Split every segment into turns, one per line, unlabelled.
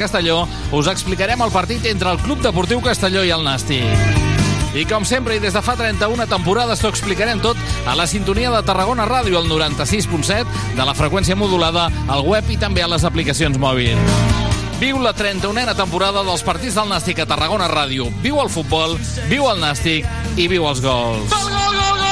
Castelló, us explicarem el partit entre el Club Deportiu Castelló i el Nàstic. I com sempre, i des de fa 31 temporades, t'ho explicarem tot a la sintonia de Tarragona Ràdio, al 96.7, de la freqüència modulada, al web i també a les aplicacions mòbils. Viu la 31a temporada dels partits del Nàstic a Tarragona Ràdio. Viu el futbol, viu el Nàstic i viu els gols. Gol, gol, gol, gol,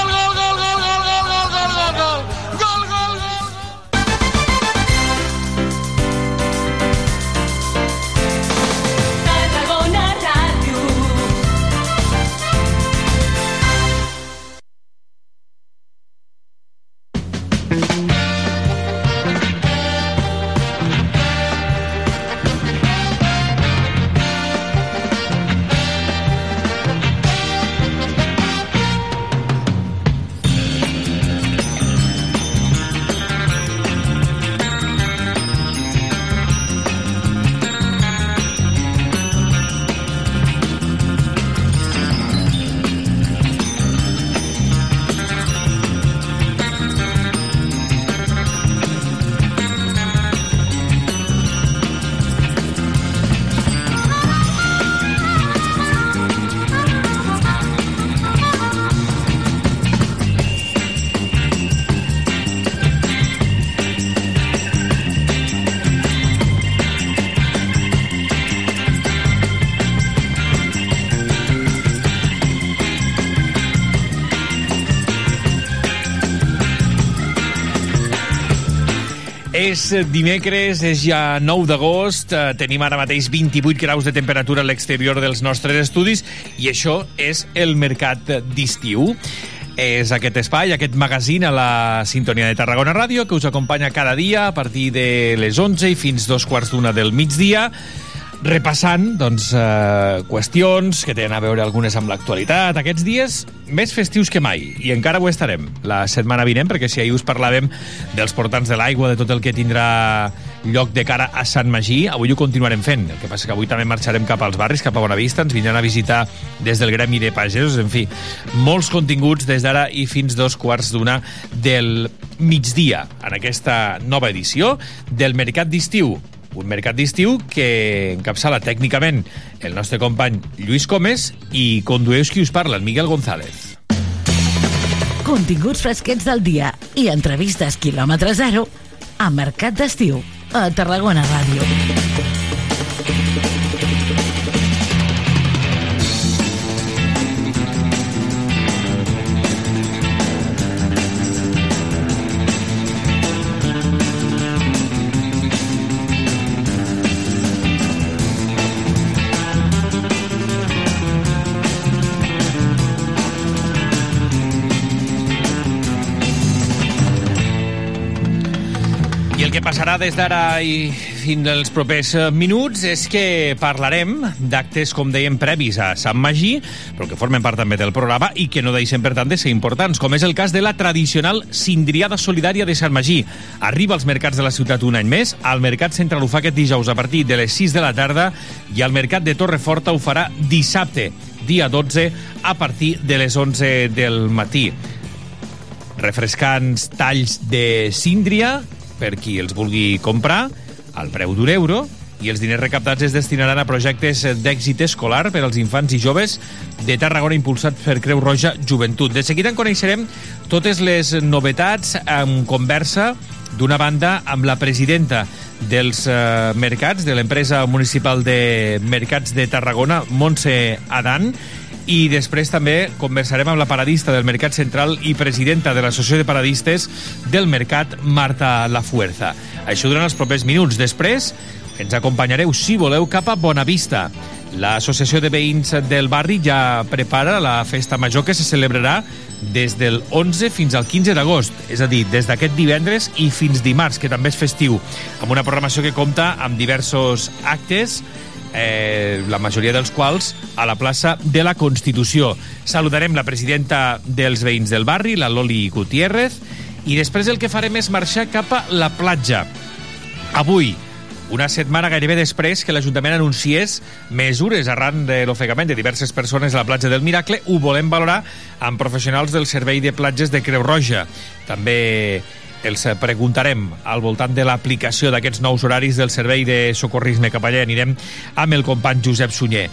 És dimecres, és ja 9 d'agost, eh, tenim ara mateix 28 graus de temperatura a l'exterior dels nostres estudis i això és el mercat d'estiu. És aquest espai, aquest magazín a la sintonia de Tarragona Ràdio que us acompanya cada dia a partir de les 11 i fins dos quarts d'una del migdia repassant doncs, eh, qüestions que tenen a veure algunes amb l'actualitat. Aquests dies més festius que mai, i encara ho estarem. La setmana vinent, perquè si ahir us parlàvem dels portants de l'aigua, de tot el que tindrà lloc de cara a Sant Magí, avui ho continuarem fent. El que passa que avui també marxarem cap als barris, cap a Bonavista, ens vindran a visitar des del Gremi de Pagesos, en fi, molts continguts des d'ara i fins dos quarts d'una del migdia en aquesta nova edició del Mercat d'Estiu un mercat d'estiu que encapçala tècnicament el nostre company Lluís Comes i condueix qui us parla, el Miguel González.
Continguts fresquets del dia i entrevistes quilòmetre zero a Mercat d'Estiu a Tarragona Ràdio.
Passarà des d'ara i fins als propers eh, minuts és que parlarem d'actes, com dèiem, previs a Sant Magí, però que formen part també del programa i que no deixen, per tant, de ser importants, com és el cas de la tradicional Cindriada Solidària de Sant Magí. Arriba als mercats de la ciutat un any més, al Mercat Central ho fa aquest dijous a partir de les 6 de la tarda i al Mercat de Torreforta ho farà dissabte, dia 12, a partir de les 11 del matí refrescants talls de síndria per qui els vulgui comprar al preu d'un euro i els diners recaptats es destinaran a projectes d'èxit escolar per als infants i joves de Tarragona impulsat per Creu Roja Joventut. De seguida en coneixerem totes les novetats en conversa d'una banda amb la presidenta dels eh, mercats, de l'empresa municipal de mercats de Tarragona, Montse Adan, i després també conversarem amb la paradista del Mercat Central i presidenta de l'Associació de Paradistes del Mercat, Marta Lafuerza. Això durant els propers minuts. Després ens acompanyareu, si voleu, cap a Bonavista. L'Associació de Veïns del barri ja prepara la festa major que se celebrarà des del 11 fins al 15 d'agost, és a dir, des d'aquest divendres i fins dimarts, que també és festiu, amb una programació que compta amb diversos actes eh, la majoria dels quals a la plaça de la Constitució. Saludarem la presidenta dels veïns del barri, la Loli Gutiérrez, i després el que farem és marxar cap a la platja. Avui, una setmana gairebé després que l'Ajuntament anunciés mesures arran de l'ofegament de diverses persones a la platja del Miracle, ho volem valorar amb professionals del Servei de Platges de Creu Roja. També els preguntarem al voltant de l'aplicació d'aquests nous horaris del Servei de Socorrisme cap allà. Anirem amb el company Josep Sunyer.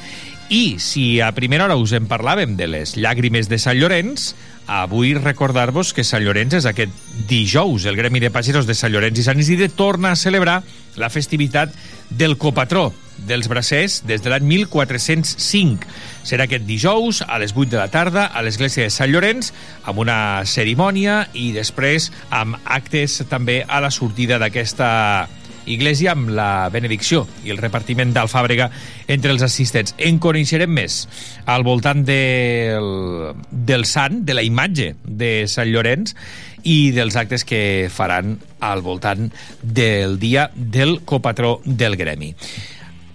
I si a primera hora us en parlàvem de les llàgrimes de Sant Llorenç, avui recordar-vos que Sant Llorenç és aquest dijous. El Gremi de Pagesos de Sant Llorenç i Sant Isidre torna a celebrar la festivitat del copatró dels bracers des de l'any 1405. Serà aquest dijous a les 8 de la tarda a l'església de Sant Llorenç amb una cerimònia i després amb actes també a la sortida d'aquesta Iglesia amb la benedicció i el repartiment d'alfàbrega entre els assistents. En coneixerem més al voltant del, del sant, de la imatge de Sant Llorenç i dels actes que faran al voltant del dia del copatró del gremi.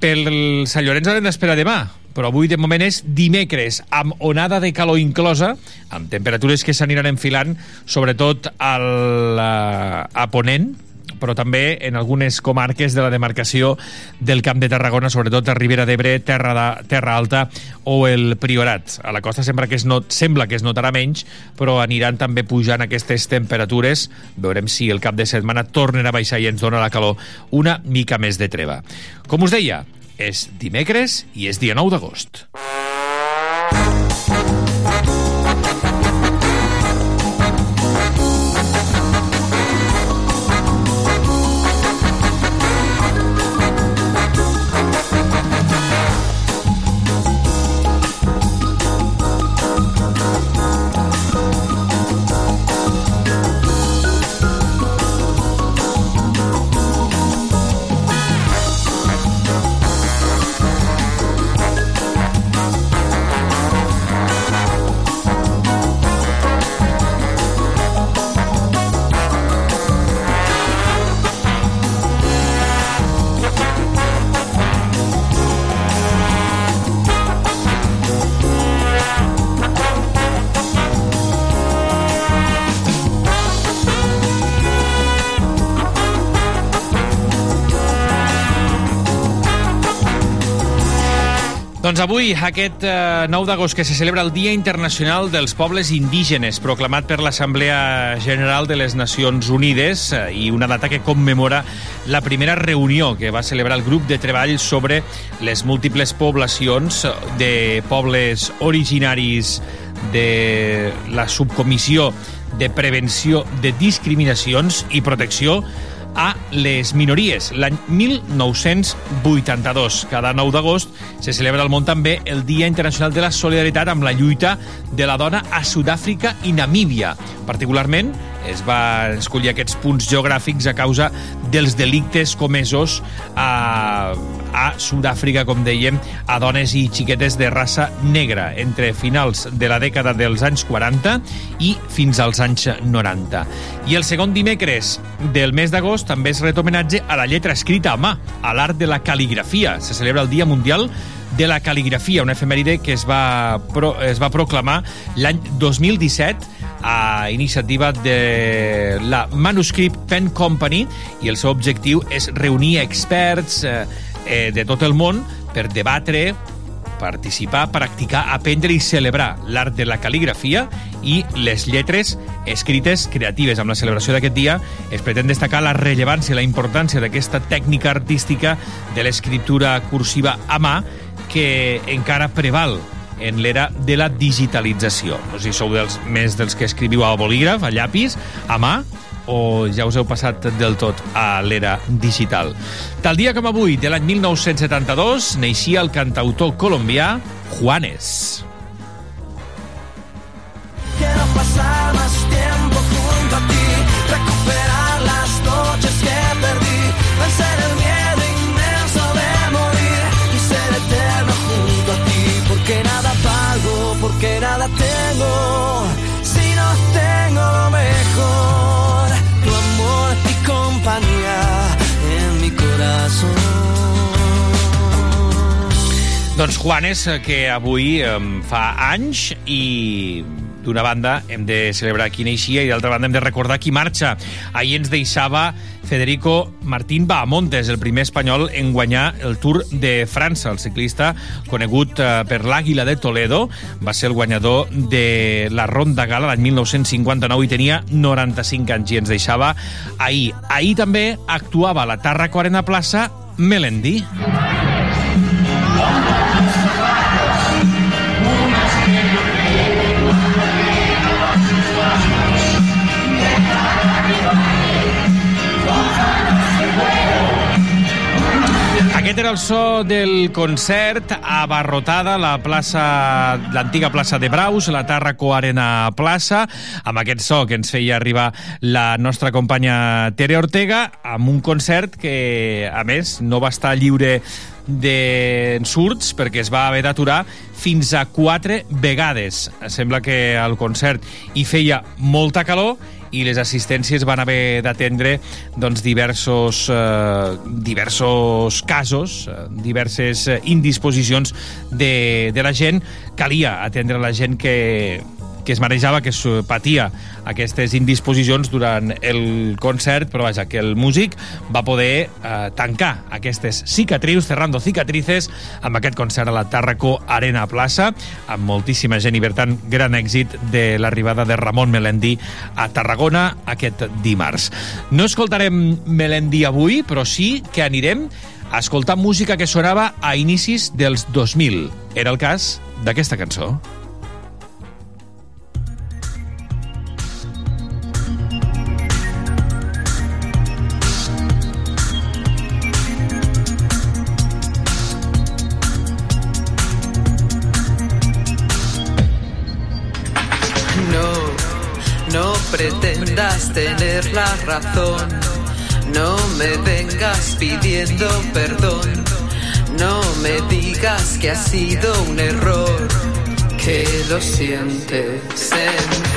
Pel Sant Llorenç haurem d'esperar demà, però avui de moment és dimecres, amb onada de calor inclosa, amb temperatures que s'aniran enfilant, sobretot al, a, a Ponent, però també en algunes comarques de la demarcació del Camp de Tarragona, sobretot a Ribera d'Ebre, Terra, de, Terra Alta o el Priorat. A la costa sembla que, es not, sembla que es notarà menys, però aniran també pujant aquestes temperatures. Veurem si el cap de setmana tornen a baixar i ens dona la calor una mica més de treva. Com us deia, és dimecres i és dia 9 d'agost. Avui, aquest eh, 9 d'agost, que se celebra el Dia Internacional dels Pobles Indígenes, proclamat per l'Assemblea General de les Nacions Unides, eh, i una data que commemora la primera reunió que va celebrar el grup de treball sobre les múltiples poblacions de pobles originaris de la subcomissió de prevenció de discriminacions i protecció a les minories. L'any 1982, cada 9 d'agost, se celebra al món també el Dia Internacional de la Solidaritat amb la lluita de la dona a Sud-àfrica i Namíbia. Particularment, es va escollir aquests punts geogràfics a causa dels delictes comesos a, a Sud-àfrica, com dèiem, a dones i xiquetes de raça negra entre finals de la dècada dels anys 40 i fins als anys 90. I el segon dimecres del mes d'agost també es ret homenatge a la lletra escrita a mà, a l'art de la cal·ligrafia. Se celebra el Dia Mundial de la Cal·ligrafia, una efemèride que es va, pro, es va proclamar l'any 2017 a iniciativa de la Manuscript Pen Company i el seu objectiu és reunir experts eh, eh, de tot el món per debatre, participar, practicar, aprendre i celebrar l'art de la cal·ligrafia i les lletres escrites creatives. Amb la celebració d'aquest dia es pretén destacar la rellevància i la importància d'aquesta tècnica artística de l'escriptura cursiva a mà que encara preval en l'era de la digitalització. No sé si sou dels, més dels que escriviu a bolígraf, a llapis, a mà, o ja us heu passat del tot a l'era digital. Tal dia com avui, de l'any 1972, neixia el cantautor colombià Juanes. Quiero pasar más tiempo junto a ti, recuperar las noches que porque nada tengo, si no tengo lo mejor, tu amor y compañía en mi corazón. Doncs Juanes, que avui eh, fa anys i d'una banda hem de celebrar qui neixia i d'altra banda hem de recordar qui marxa. Ahir ens deixava Federico Martín Bahamontes, el primer espanyol en guanyar el Tour de França. El ciclista, conegut eh, per l'Àguila de Toledo, va ser el guanyador de la Ronda Gala l'any 1959 i tenia 95 anys i ens deixava ahir. Ahir també actuava a la Tarraco Arena Plaça Melendi. Aquest era el so del concert abarrotada la plaça, l'antiga plaça de Braus, la Tàrraco Arena Plaça, amb aquest so que ens feia arribar la nostra companya Tere Ortega, amb un concert que, a més, no va estar lliure d'ensurts perquè es va haver d'aturar fins a quatre vegades. Sembla que al concert hi feia molta calor i les assistències van haver d'atendre doncs, diversos, eh, diversos casos, eh, diverses eh, indisposicions de, de la gent. Calia atendre la gent que, que es manejava, que es patia aquestes indisposicions durant el concert, però vaja, que el músic va poder eh, tancar aquestes cicatrius, cerrando cicatrices, amb aquest concert a la Tàrraco Arena Plaça, amb moltíssima gent i, per tant, gran èxit de l'arribada de Ramon Melendi a Tarragona aquest dimarts. No escoltarem Melendi avui, però sí que anirem a escoltar música que sonava a inicis dels 2000. Era el cas d'aquesta cançó.
Pretendas tener la razón, no me vengas pidiendo perdón, no me digas que ha sido un error, que lo sientes, en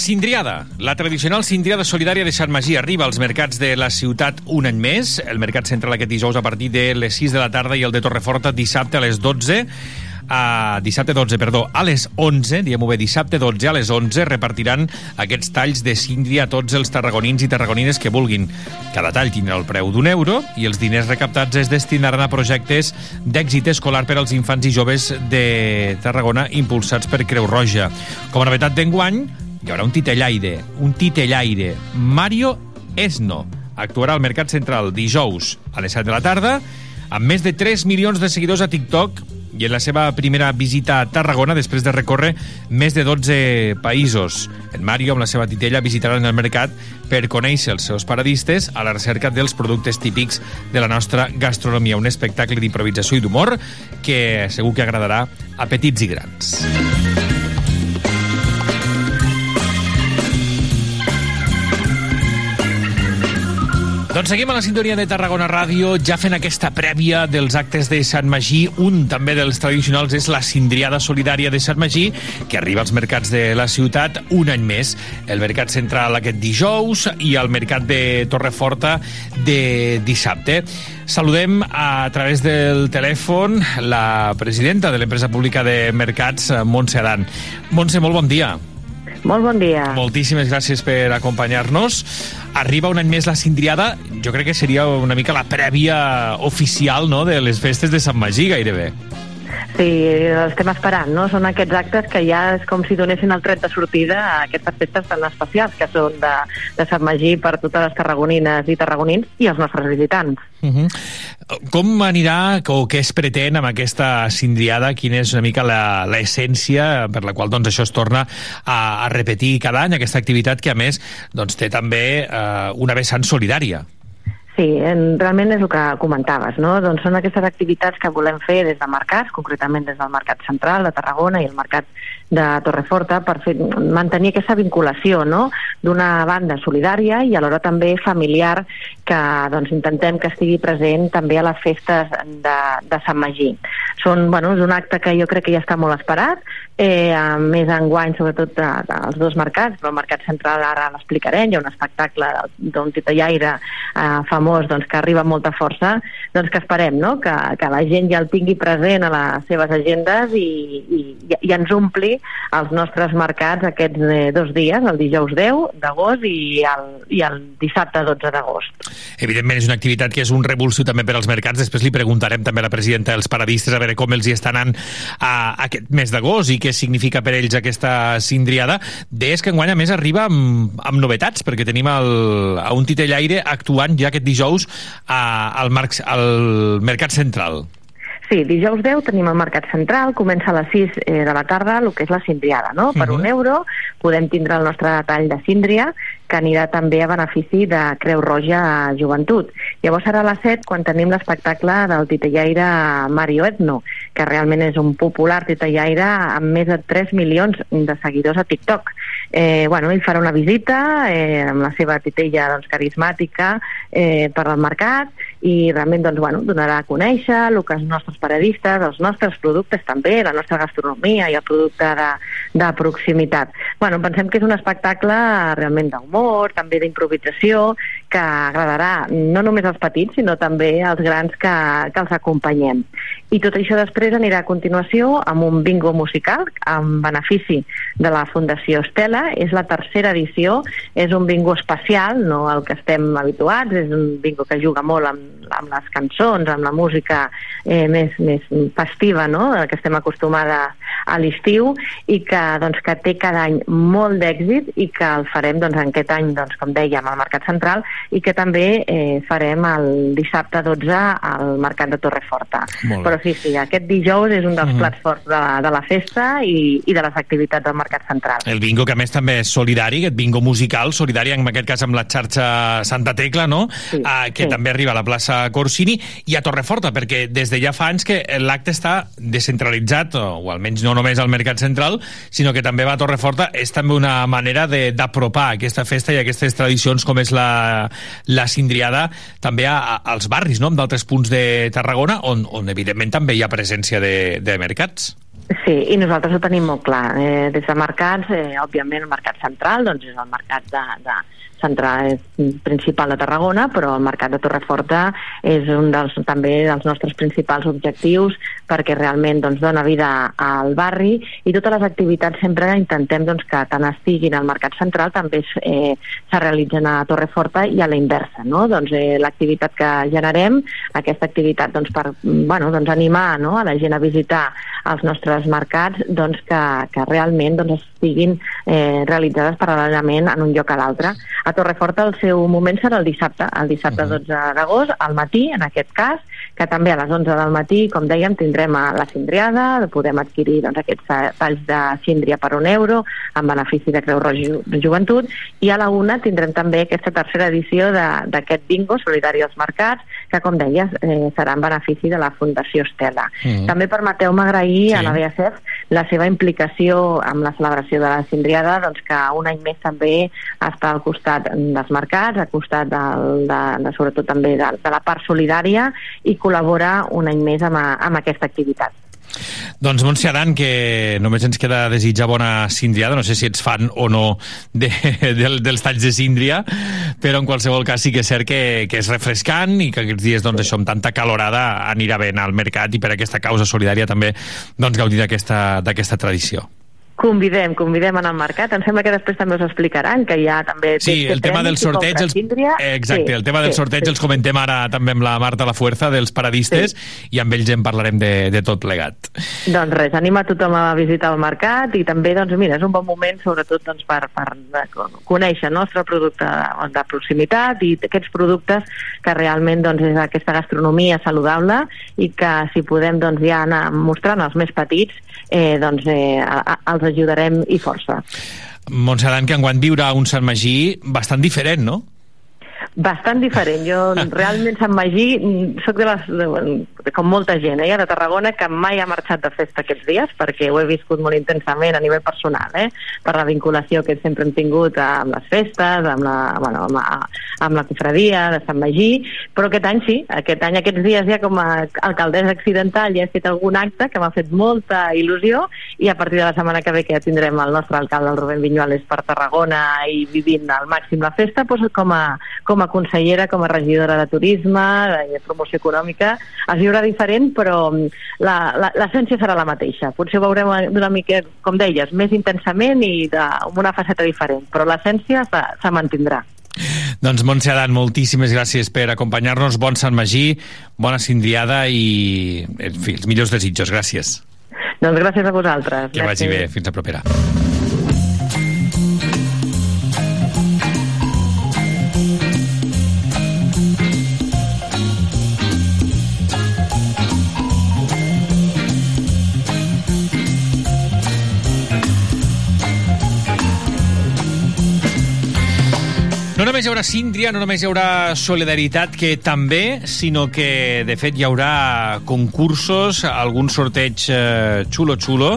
cindriada, la tradicional cindriada solidària de Sant Magí arriba als mercats de la ciutat un any més. El mercat central aquest dijous a partir de les 6 de la tarda i el de Torreforta dissabte a les 12 a dissabte 12, perdó, a les 11, diguem-ho bé, dissabte 12 a les 11 repartiran aquests talls de síndria a tots els tarragonins i tarragonines que vulguin. Cada tall tindrà el preu d'un euro i els diners recaptats es destinaran a projectes d'èxit escolar per als infants i joves de Tarragona impulsats per Creu Roja. Com a novetat d'enguany, hi haurà un titellaire, un titellaire, Mario Esno. Actuarà al Mercat Central dijous a les 7 de la tarda amb més de 3 milions de seguidors a TikTok i en la seva primera visita a Tarragona després de recórrer més de 12 països. En Mario, amb la seva titella, visitaran el mercat per conèixer els seus paradistes a la recerca dels productes típics de la nostra gastronomia. Un espectacle d'improvisació i d'humor que segur que agradarà a petits i grans. Doncs seguim a la sintonia de Tarragona Ràdio, ja fent aquesta prèvia dels actes de Sant Magí. Un també dels tradicionals és la Cindriada Solidària de Sant Magí, que arriba als mercats de la ciutat un any més. El Mercat Central aquest dijous i el Mercat de Torreforta de dissabte. Saludem a través del telèfon la presidenta de l'empresa pública de mercats, Montse Adan. Montse, molt bon dia.
Molt bon dia.
Moltíssimes gràcies per acompanyar-nos. Arriba un any més la Cindriada. Jo crec que seria una mica la prèvia oficial no, de les festes de Sant Magí, gairebé.
Sí, estem esperant, no? Són aquests actes que ja és com si donessin el tret de sortida a aquestes festes tan especials que són de, de Sant Magí per totes les tarragonines i tarragonins i els nostres visitants.
Uh -huh. Com anirà o què es pretén amb aquesta cindriada? Quina és una mica l'essència per la qual doncs, això es torna a, a repetir cada any, aquesta activitat que a més doncs, té també eh, una vessant solidària?
Sí, en, realment és el que comentaves, no? Doncs són aquestes activitats que volem fer des de mercats, concretament des del Mercat Central de Tarragona i el Mercat de Torreforta, per fer, mantenir aquesta vinculació, no?, d'una banda solidària i alhora també familiar que doncs, intentem que estigui present també a les festes de, de Sant Magí. Són, bueno, és un acte que jo crec que ja està molt esperat, eh, més enguany, sobretot dels dos mercats, però el Mercat Central ara l'explicarem, hi ha un espectacle d'un titellaire eh, famós doncs, que arriba amb molta força, doncs que esperem no? que, que la gent ja el tingui present a les seves agendes i, i, i ens ompli els nostres mercats aquests eh, dos dies, el dijous 10 d'agost i, el, i el dissabte 12 d'agost.
Evidentment és una activitat que és un revulsiu també per als mercats, després li preguntarem també a la presidenta dels paradistes a veure com els hi estan anant a, a aquest mes d'agost i què significa per ells aquesta cindriada. Deies que enguany a més arriba amb, amb novetats, perquè tenim el, a un titellaire actuant ja aquest dijous a, al, Marc, al Mercat Central.
Sí, dijous 10 tenim el Mercat Central, comença a les 6 eh, de la tarda el que és la cindriada, no? Per uh -huh. un euro podem tindre el nostre tall de síndria, que anirà també a benefici de Creu Roja a Joventut. Llavors serà a les 7 quan tenim l'espectacle del titellaire Mario Etno, que realment és un popular titellaire amb més de 3 milions de seguidors a TikTok. Eh, bueno, ell farà una visita eh, amb la seva titella doncs, carismàtica eh, per al mercat i realment doncs, bueno, donarà a conèixer el que els nostres paradistes, els nostres productes també, la nostra gastronomia i el producte de, de proximitat. Bueno, pensem que és un espectacle realment d'humor també d'improvisació, que agradarà no només als petits, sinó també als grans que, que els acompanyem. I tot això després anirà a continuació amb un bingo musical en benefici de la Fundació Estela. És la tercera edició, és un bingo especial, no el que estem habituats, és un bingo que juga molt amb, amb les cançons, amb la música eh, més, més festiva, no?, que estem acostumades a l'estiu i que, doncs, que té cada any molt d'èxit i que el farem doncs, en aquest any, doncs, com dèiem, al Mercat Central i que també eh, farem el dissabte 12 al Mercat de Torreforta. Però sí, sí, aquest dijous és un dels -hmm. plats forts de, de la festa i, i de les activitats del Mercat Central.
El bingo, que a més també és solidari, aquest bingo musical, solidari en aquest cas amb la xarxa Santa Tecla, no? Sí, uh, que sí. també arriba a la plaça Corsini i a Torreforta, perquè des de ja fa anys que l'acte està descentralitzat, o almenys no només al Mercat Central, sinó que també va a Torreforta, és també una manera d'apropar aquesta festa i aquestes tradicions com és la, la cindriada també a, a, als barris, no?, d'altres punts de Tarragona, on, on evidentment també hi ha presència de, de mercats.
Sí, i nosaltres ho tenim molt clar. Eh, des de mercats, eh, òbviament el mercat central doncs és el mercat de, de central principal de Tarragona, però el mercat de Torreforta és un dels, també dels nostres principals objectius perquè realment doncs, dona vida al barri i totes les activitats sempre intentem doncs, que tant estiguin al mercat central també eh, se realitzen a Torreforta i a la inversa. No? Doncs, eh, L'activitat que generem, aquesta activitat doncs, per bueno, doncs, animar no? a la gent a visitar els nostres mercats doncs, que, que realment doncs, estiguin eh, realitzades paral·lelament en un lloc a l'altre. A Torreforta el seu moment serà el dissabte, el dissabte uh -huh. 12 d'agost, al matí, en aquest cas, que també a les 11 del matí, com dèiem, tindrem a la cindriada, podem adquirir doncs, aquests talls de síndria per un euro, en benefici de Creu Roja de Joventut, i a la una tindrem també aquesta tercera edició d'aquest bingo solidari als mercats, que, com deies, eh, serà en benefici de la Fundació Estela. Uh -huh. També permeteu-me agrair sí. a la BSF la seva implicació amb la celebració de la cindriada, doncs, que un any més també està al costat costat dels mercats, al costat del, de, de, sobretot també de, de la part solidària i col·laborar un any més amb, a, amb aquesta activitat.
Doncs Montse Adan, que només ens queda desitjar bona síndriada, no sé si ets fan o no de, de, dels talls de síndria, però en qualsevol cas sí que és cert que, que és refrescant i que aquests dies doncs, això amb tanta calorada anirà bé al mercat i per aquesta causa solidària també doncs, gaudir d'aquesta tradició.
Convidem, convidem en el mercat. Em sembla que després també us explicaran que hi ha també...
Sí, el tema del sorteig... Els... Exacte, sí, el tema del sí, sorteig sí. els comentem ara també amb la Marta La Fuerza dels paradistes sí. i amb ells en parlarem de, de tot plegat.
Doncs res, anima tothom a visitar el mercat i també, doncs mira, és un bon moment sobretot doncs, per, per conèixer el nostre producte de proximitat i aquests productes que realment doncs, és aquesta gastronomia saludable i que si podem doncs, ja anar mostrant als més petits eh, doncs, eh, els ajudarem i força.
Montserrat, que enguany viurà un Sant Magí bastant diferent, no?
bastant diferent. Jo realment Sant Magí mm, sóc de les, de, com molta gent, eh, de Tarragona, que mai ha marxat de festa aquests dies, perquè ho he viscut molt intensament a nivell personal, eh, per la vinculació que sempre hem tingut amb les festes, amb la, bueno, amb la, amb la cofradia de Sant Magí, però aquest any sí, aquest any, aquests dies ja com a alcaldessa accidental ja he fet algun acte que m'ha fet molta il·lusió i a partir de la setmana que ve que ja tindrem el nostre alcalde, el Rubén Viñuales, per Tarragona i vivint al màxim la festa, doncs com a, com a consellera, com a regidora de turisme, de promoció econòmica, es viurà diferent, però mm, l'essència serà la mateixa. Potser ho veurem d'una mica, com deies, més intensament i de, amb una faceta diferent, però l'essència se, se mantindrà.
Doncs Montse Adan, moltíssimes gràcies per acompanyar-nos. Bon Sant Magí, bona cindriada i, en fi, els millors desitjos. Gràcies.
Doncs gràcies a vosaltres.
Que gràcies. vagi bé. Fins a propera. No només hi haurà síndria, no només hi haurà solidaritat, que també, sinó que, de fet, hi haurà concursos, algun sorteig eh, xulo-xulo.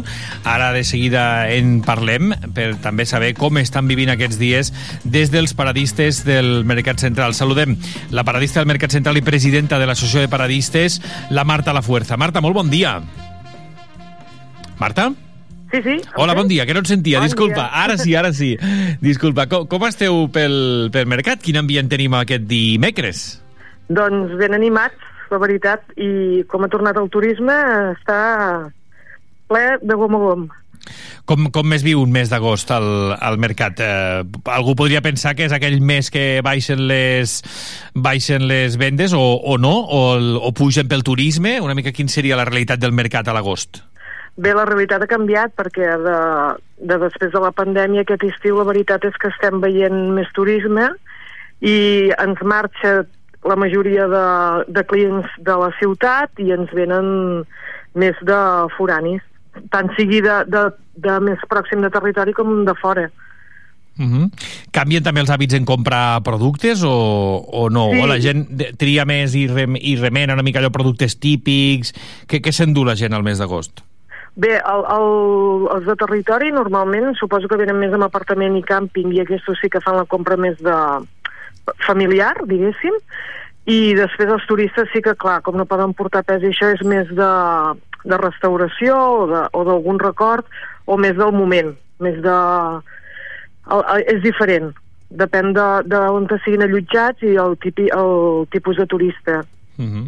Ara, de seguida, en parlem, per també saber com estan vivint aquests dies des dels paradistes del Mercat Central. Saludem la paradista del Mercat Central i presidenta de l'Associació de Paradistes, la Marta La Fuerza. Marta, molt bon dia. Marta?
Sí, sí.
Hola, bon dia, que no et sentia, bon disculpa. Dia. Ara sí, ara sí. Disculpa, com, com esteu pel, pel mercat? Quin ambient tenim aquest dimecres?
Doncs ben animats, la veritat, i com ha tornat el turisme, està ple de gom a gom.
Com, com més viu un mes d'agost al, al mercat? Eh, algú podria pensar que és aquell mes que baixen les, baixen les vendes o, o no, o, o pugen pel turisme? Una mica quin seria la realitat del mercat a l'agost?
Bé, la realitat ha canviat perquè de, de després de la pandèmia aquest estiu la veritat és que estem veient més turisme i ens marxa la majoria de, de clients de la ciutat i ens venen més de foranis, tant sigui de, de, de més pròxim de territori com de fora.
Uh -huh. Canvien també els hàbits en comprar productes o, o no? Sí. O la gent tria més i, rem, i remena una mica allò productes típics? Què, què s'endú la gent al mes d'agost?
Bé, el, el, els de territori normalment suposo que venen més amb apartament i càmping i aquests sí que fan la compra més de familiar, diguéssim, i després els turistes sí que, clar, com no poden portar pes i això és més de de restauració o d'algun record o més del moment, més de... El, el, és diferent, depèn de, de on siguin allotjats i el, tipi, el tipus de turista.
Uh -huh.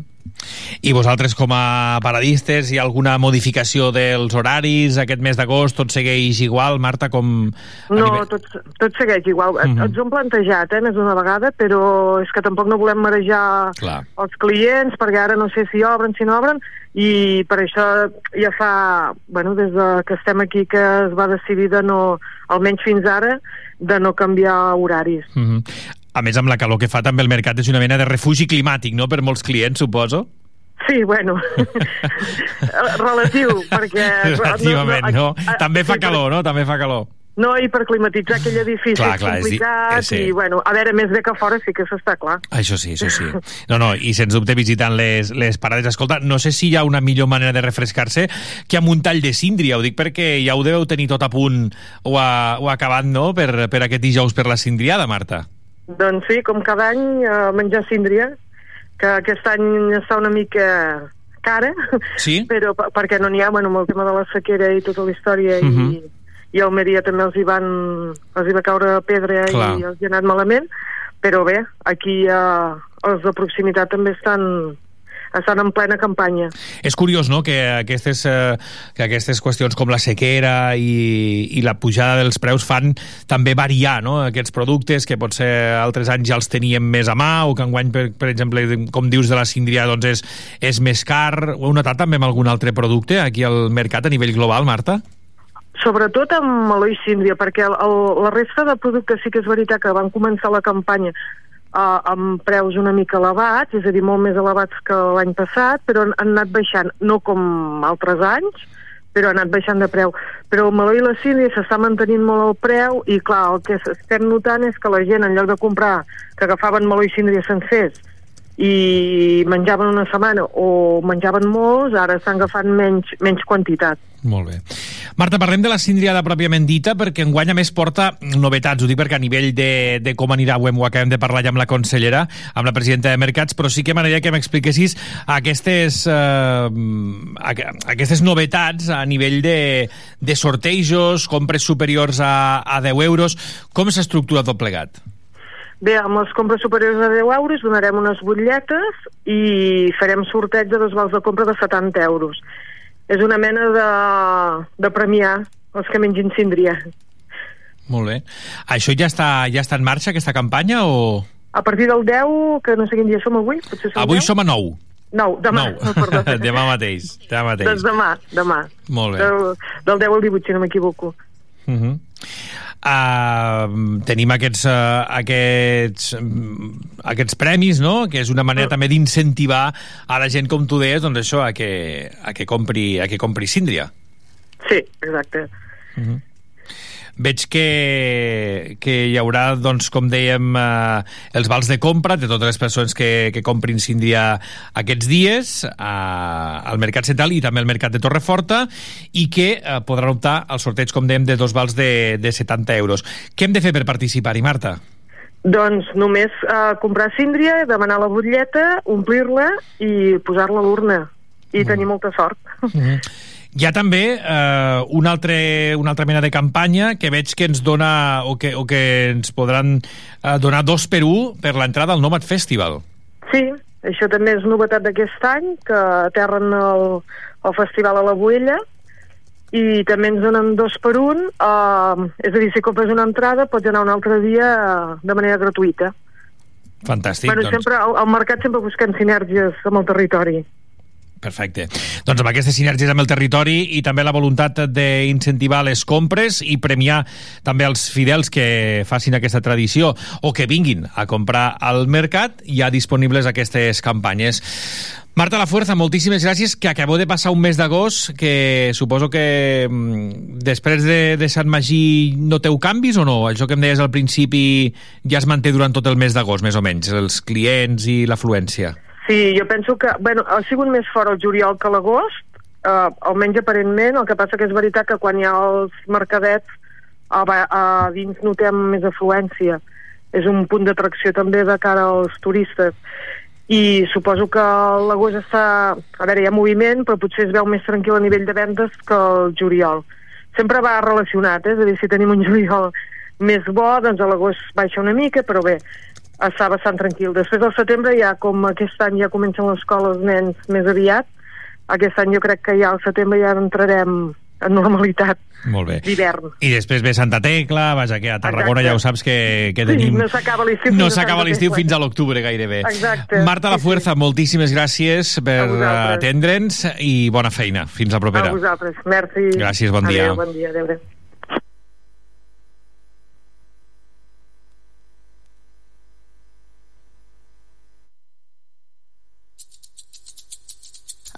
I vosaltres, com a paradistes, hi ha alguna modificació dels horaris aquest mes d'agost? Tot segueix igual, Marta, com...
No,
nivell-
tot, tot segueix igual. Uh
Mhm.
-huh. Ens ho hem plantejat, eh, més d'una vegada, però és que tampoc no volem marejar
Clar.
els clients, perquè ara no sé si obren, si no obren, i per això ja fa, bueno, des de que estem aquí que es va decidir de no, almenys fins ara, de no canviar horaris.
Uh -huh. A més, amb la calor que fa, també el mercat és una mena de refugi climàtic, no?, per molts clients, suposo.
Sí, bueno, relatiu, perquè...
Relativament, no?
a-
També fa
sí,
calor, no? També fa calor.
No, i per climatitzar aquell edifici
Clar,
és
clar, és
complicat,
eh, sí.
i bueno, a veure, més bé que fora sí que s'està clar.
Això sí, això sí. No, no, i sens dubte visitant les, les parades. Escolta, no sé si hi ha una millor manera de refrescar-se que amb un tall de síndria. Ho dic perquè ja ho deveu tenir tot a punt o, a, o acabat, no?, per, per aquest dijous per la cindriada, Marta.
Doncs sí, com cada any, eh, menjar síndria, que aquest any està una mica cara,
Sí?
però per- perquè no n'hi ha, bueno, amb el tema de la sequera i tota la història,
Mhm.
i, i a Almeria també els hi, van, els hi va caure pedra
Clar.
i els hi ha anat malament, però bé, aquí eh, els de proximitat també estan, estan en plena campanya.
És curiós, no?, que aquestes, eh, que aquestes qüestions com la sequera i, i la pujada dels preus fan també variar, no?, aquests productes que potser altres anys ja els teníem més a mà o que enguany, per, per exemple, com dius de la síndria, doncs és, és més car. Ho heu notat també amb algun altre producte aquí al mercat a nivell global, Marta?
Sobretot amb Eloi Síndria, perquè el, el, la resta de productes sí que és veritat que van començar la campanya uh, amb preus una mica elevats, és a dir, molt més elevats que l'any passat, però han, han anat baixant, no com altres anys, però ha anat baixant de preu. Però el meló i la síndria s'està mantenint molt el preu i, clar, el que estem notant és que la gent, en lloc de comprar, que agafaven meló i síndria sencers i menjaven una setmana o menjaven molts, ara estan agafant menys, menys quantitat.
Molt bé. Marta, parlem de la cindriada pròpiament dita, perquè enguany a més porta novetats. Ho dic perquè a nivell de, de com anirà, ho, hem, ho acabem de parlar ja amb la consellera, amb la presidenta de Mercats, però sí que m'agradaria que m'expliquessis aquestes, eh, aqu- aquestes novetats a nivell de, de sortejos, compres superiors a, a 10 euros. Com s'estructura tot plegat?
Bé, amb les compres superiors a 10 euros donarem unes butlletes i farem sorteig de dos vals de compra de 70 euros. És una mena de, de premiar els que mengin síndria.
Molt bé. Això ja està, ja està en marxa, aquesta campanya, o...?
A partir del 10, que no sé quin dia som avui, potser som
Avui
10?
som a 9.
9, demà.
Nou.
perdó.
demà mateix. Demà mateix.
Doncs demà, demà.
Molt bé.
Del, del 10 al 18, si no m'equivoco.
Uh -huh. Uh, tenim aquests, uh, aquests, um, aquests premis, no?, que és una manera també d'incentivar a la gent, com tu deies, doncs això, a que, a que, compri, a que compri síndria.
Sí, exacte.
Veig que, que hi haurà, doncs, com dèiem, eh, els vals de compra de totes les persones que, que comprin síndria aquests dies eh, al Mercat Central i també al Mercat de Torreforta i que eh, podran optar al sorteig, com dèiem, de dos vals de, de 70 euros. Què hem de fer per participar-hi, Marta?
Doncs només eh, comprar síndria, demanar la butlleta, omplir-la i posar-la a l'urna. I tenir molta sort.
Hi ha també eh, una, altre, una altra mena de campanya que veig que ens dona o que, o que ens podran eh, donar dos per un per l'entrada al Nomad Festival.
Sí, això també és novetat d'aquest any, que aterren el, el festival a la Boella i també ens donen dos per un, uh, és a dir, si compres una entrada pots anar un altre dia uh, de manera gratuïta.
Fantàstic.
bueno,
doncs.
sempre, al, al mercat sempre busquem sinergies amb el territori.
Perfecte. Doncs amb aquestes sinergies amb el territori i també la voluntat d'incentivar les compres i premiar també els fidels que facin aquesta tradició o que vinguin a comprar al mercat, hi ha disponibles aquestes campanyes. Marta La Fuerza, moltíssimes gràcies, que acabeu de passar un mes d'agost, que suposo que mm, després de, de Sant Magí noteu canvis o no? Això que em deies al principi ja es manté durant tot el mes d'agost, més o menys, els clients i l'afluència.
Sí, jo penso que, bueno, ha sigut més fort el juliol que l'agost, eh, almenys aparentment, el que passa que és veritat que quan hi ha els mercadets a, a dins notem més afluència. És un punt d'atracció també de cara als turistes. i suposo que l'agost està... A veure, hi ha moviment, però potser es veu més tranquil a nivell de vendes que el juliol. Sempre va relacionat, eh? és a dir, si tenim un juliol més bo, doncs a l'agost baixa una mica, però bé, està bastant tranquil. Després del setembre ja, com aquest any ja comencen l'escola els nens més aviat, aquest any jo crec que ja al setembre ja entrarem en normalitat
Molt bé.
d'hivern.
I després ve Santa Tecla, vaja, que a Tarragona
Exacte.
ja ho saps que, que
Sí,
tenim...
no s'acaba l'estiu
No
fins a
s'acaba
Santa
l'estiu
Tecla.
fins a l'octubre gairebé.
Exacte.
Marta La
Sí, sí.
Fuerza, moltíssimes gràcies per atendre'ns i bona feina. Fins la propera.
A vosaltres. Merci.
Gràcies, bon dia.
Adéu, bon dia. Adéu, adéu.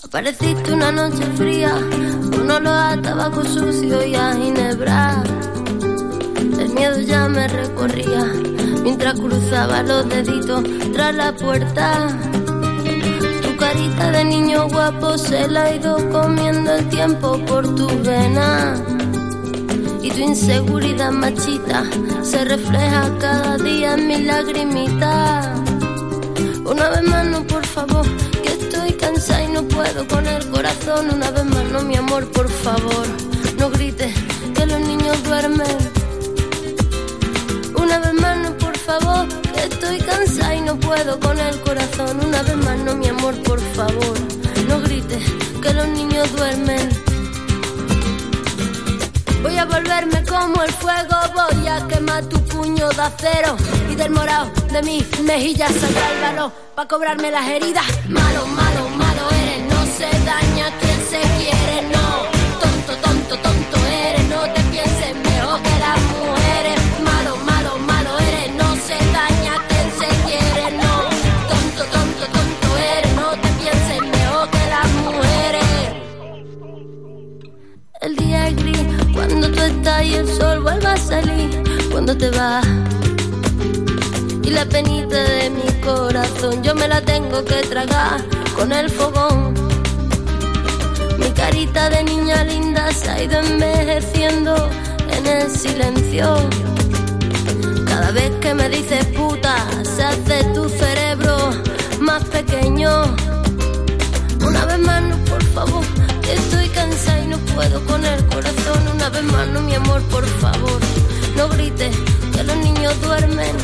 Apareciste una noche fría, con olor a tabaco sucio y a ginebra. El miedo ya me recorría mientras cruzaba los deditos tras la puerta. Tu carita de niño guapo se la ha ido comiendo el tiempo por tu vena. Y tu inseguridad machita se refleja cada día en mi lagrimita. Una vez más, no, por favor, cansada y no puedo con el corazón. Una vez más, no, mi amor, por favor, no grites que los niños duermen. Una vez más, no, por favor, estoy cansada y no puedo con el corazón. Una vez más, no, mi amor, por favor, no grites que los niños duermen. Voy a volverme como el fuego, voy a quemar tu puño de acero y del morado de mis mejillas saldrá el valor para cobrarme las heridas. Malo, malo, malo se daña quien se quiere, no. Tonto, tonto, tonto eres, no te pienses mejor que las mujeres. Malo, malo, malo eres, no se daña quien se quiere, no. Tonto, tonto, tonto eres, no te pienses mejor que las mujeres. El día es gris cuando tú estás y el sol vuelve a salir cuando te vas. Y la penita de mi corazón yo me la tengo que tragar con el fogón. Mi carita de niña linda se ha ido envejeciendo en el silencio. Cada vez que me dices puta, se hace tu cerebro más pequeño. Una vez más, no, por favor, estoy cansada y no puedo con el corazón. Una vez más, no, mi amor, por favor, no grites que los niños duermen.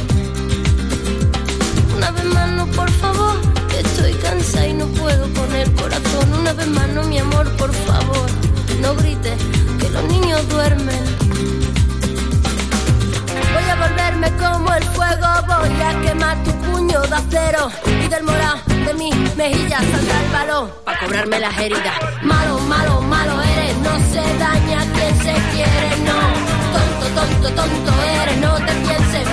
Una vez más, no, por favor, estoy cansada y no puedo con el corazón. Una vez más, no, mi amor, por favor, no grites que los niños duermen. Voy a volverme como el fuego, voy a quemar tu puño de acero y del morado de mis mejillas saldrá el balón para cobrarme las heridas. Malo, malo, malo eres, no se daña quien se quiere, no. Tonto, tonto, tonto eres, no te pienses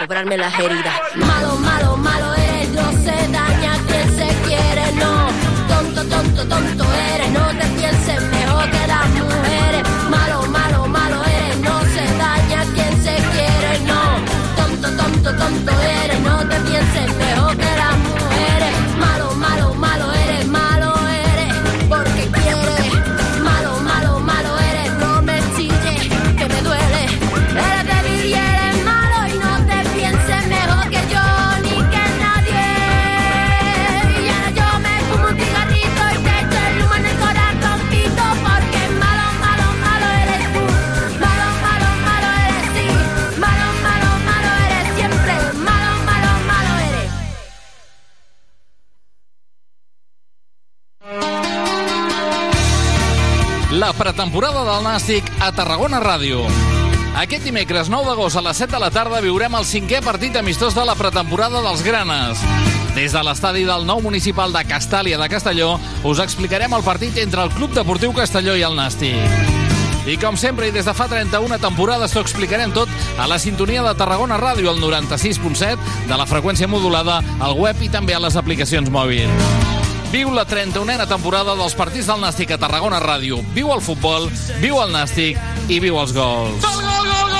cobrarme las heridas. Malo, malo, malo eres, no se daña quien se quiere, no. Tonto, tonto, tonto eres, no te pienses mejor que las mujeres.
La pretemporada del Nàstic a Tarragona Ràdio. Aquest dimecres 9 d'agost a les 7 de la tarda viurem el cinquè partit amistós de la pretemporada dels Granes. Des de l'estadi del nou municipal de Castàlia de Castelló us explicarem el partit entre el Club Deportiu Castelló i el Nàstic. I com sempre, i des de fa 31 temporades, t'ho explicarem tot a la sintonia de Tarragona Ràdio, al 96.7, de la freqüència modulada, al web i també a les aplicacions mòbils. Viu la 31a temporada dels partits del Nàstic a Tarragona Ràdio. Viu el futbol, viu el Nàstic i viu els gols. Gol, gol, gol, gol!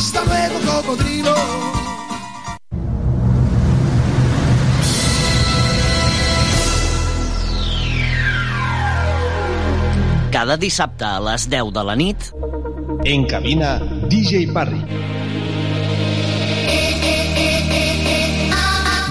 Hasta luego, cocodrilo.
Cada dissabte a les 10 de la nit...
En cabina, DJ Parry.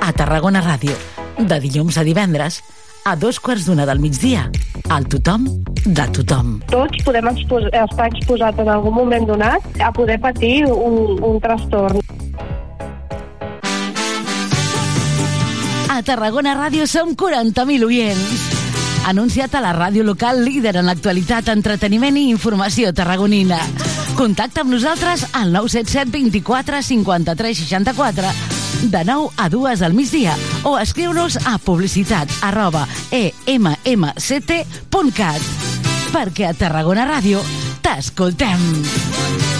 a Tarragona Ràdio, de dilluns a divendres, a dos quarts d'una del migdia, al tothom de tothom.
Tots podem expos estar exposats en algun moment donat a poder patir un, un trastorn.
A Tarragona Ràdio som 40.000 oients. Anunciat a la ràdio local líder en l'actualitat, entreteniment i informació tarragonina. Contacta amb nosaltres al 977 24 53 64 de 9 a 2 al migdia o escriu-nos a publicitat arroba emmct.cat perquè a Tarragona Ràdio t'escoltem.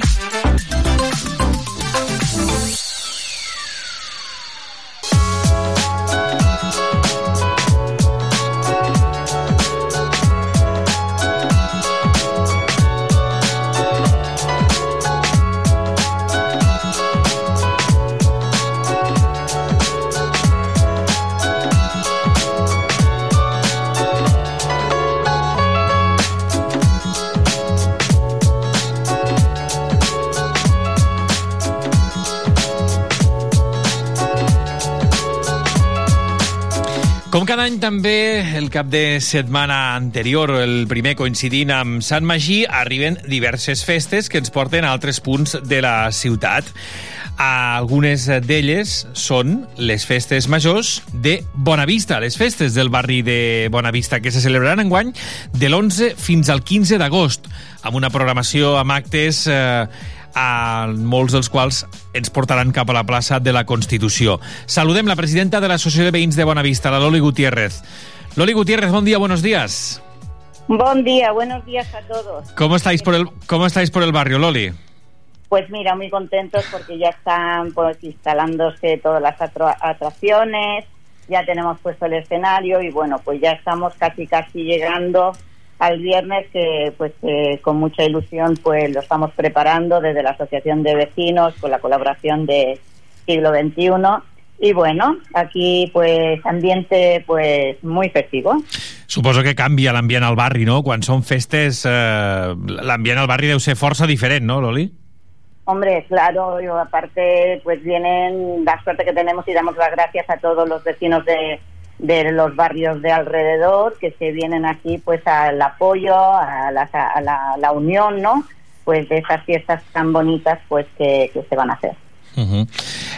Com cada any també, el cap de setmana anterior, el primer coincidint amb Sant Magí, arriben diverses festes que ens porten a altres punts de la ciutat. Algunes d'elles són les festes majors de Bonavista, les festes del barri de Bonavista, que se celebraran enguany de l'11 fins al 15 d'agost, amb una programació amb actes eh, a molts dels quals ens portaran cap a la plaça de la Constitució. Saludem la presidenta de l'Associació de Veïns de Bonavista, la Loli Gutiérrez. Loli Gutiérrez, bon dia, buenos días.
Bon día, buenos días a todos.
¿Cómo estáis por el, cómo estáis por el barrio, Loli?
Pues mira, muy contentos porque ya están pues instalándose todas las atra- atracciones, ya tenemos puesto el escenario y bueno, pues ya estamos casi casi llegando al viernes que pues eh, con mucha ilusión pues lo estamos preparando desde la Asociación de Vecinos con la colaboración de Siglo XXI y bueno, aquí pues ambiente pues muy festivo.
Suposo que canvia l'ambient al barri, no? Quan són festes, eh, l'ambient al barri deu ser força diferent, no, Loli?
Hombre, claro, yo aparte pues vienen la suerte que tenemos y damos las gracias a todos los vecinos de, de los barrios de alrededor que se vienen aquí pues al apoyo, a la, a la, la unión, ¿no? Pues de esas fiestas tan bonitas pues que se van a hacer.
Uh -huh.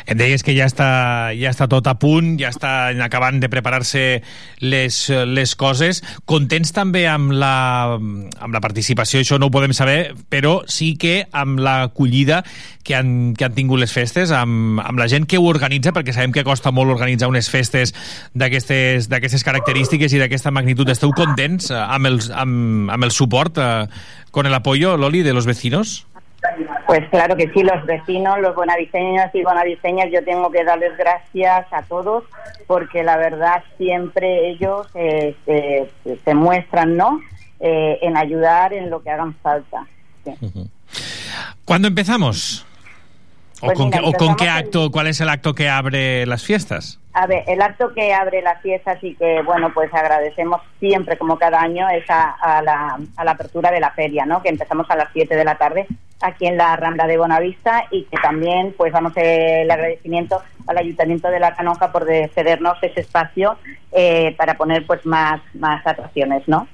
Em deies que ja està, ja està tot a punt, ja estan acabant de preparar-se les, les coses. Contents també amb la, amb la participació, això no ho podem saber, però sí que amb l'acollida que han, que han tingut les festes, amb, amb la gent que ho organitza, perquè sabem que costa molt organitzar unes festes d'aquestes característiques i d'aquesta magnitud. Esteu contents eh, amb el, amb, amb el suport, eh, con el apoyo, Loli, de los vecinos?
Pues claro que sí, los vecinos, los bonaviseños y bonaviseñas, yo tengo que darles gracias a todos porque la verdad siempre ellos eh, se, muestran, ¿no? Eh, en ayudar en lo que hagan falta.
¿Cuándo empezamos? ¿O,
Pues
con,
mira,
qué, o con qué acto? ¿Cuál es el acto que abre las fiestas?
A ver, el acto que abre las fiestas y que, bueno, pues agradecemos siempre, como cada año, es a, a la, a la apertura de la feria, ¿no? Que empezamos a las 7 de la tarde aquí en la Rambla de Bonavista y que también, pues, damos el agradecimiento al Ayuntamiento de La Canoja por de cedernos ese espacio eh, para poner, pues, más, más atracciones, ¿no?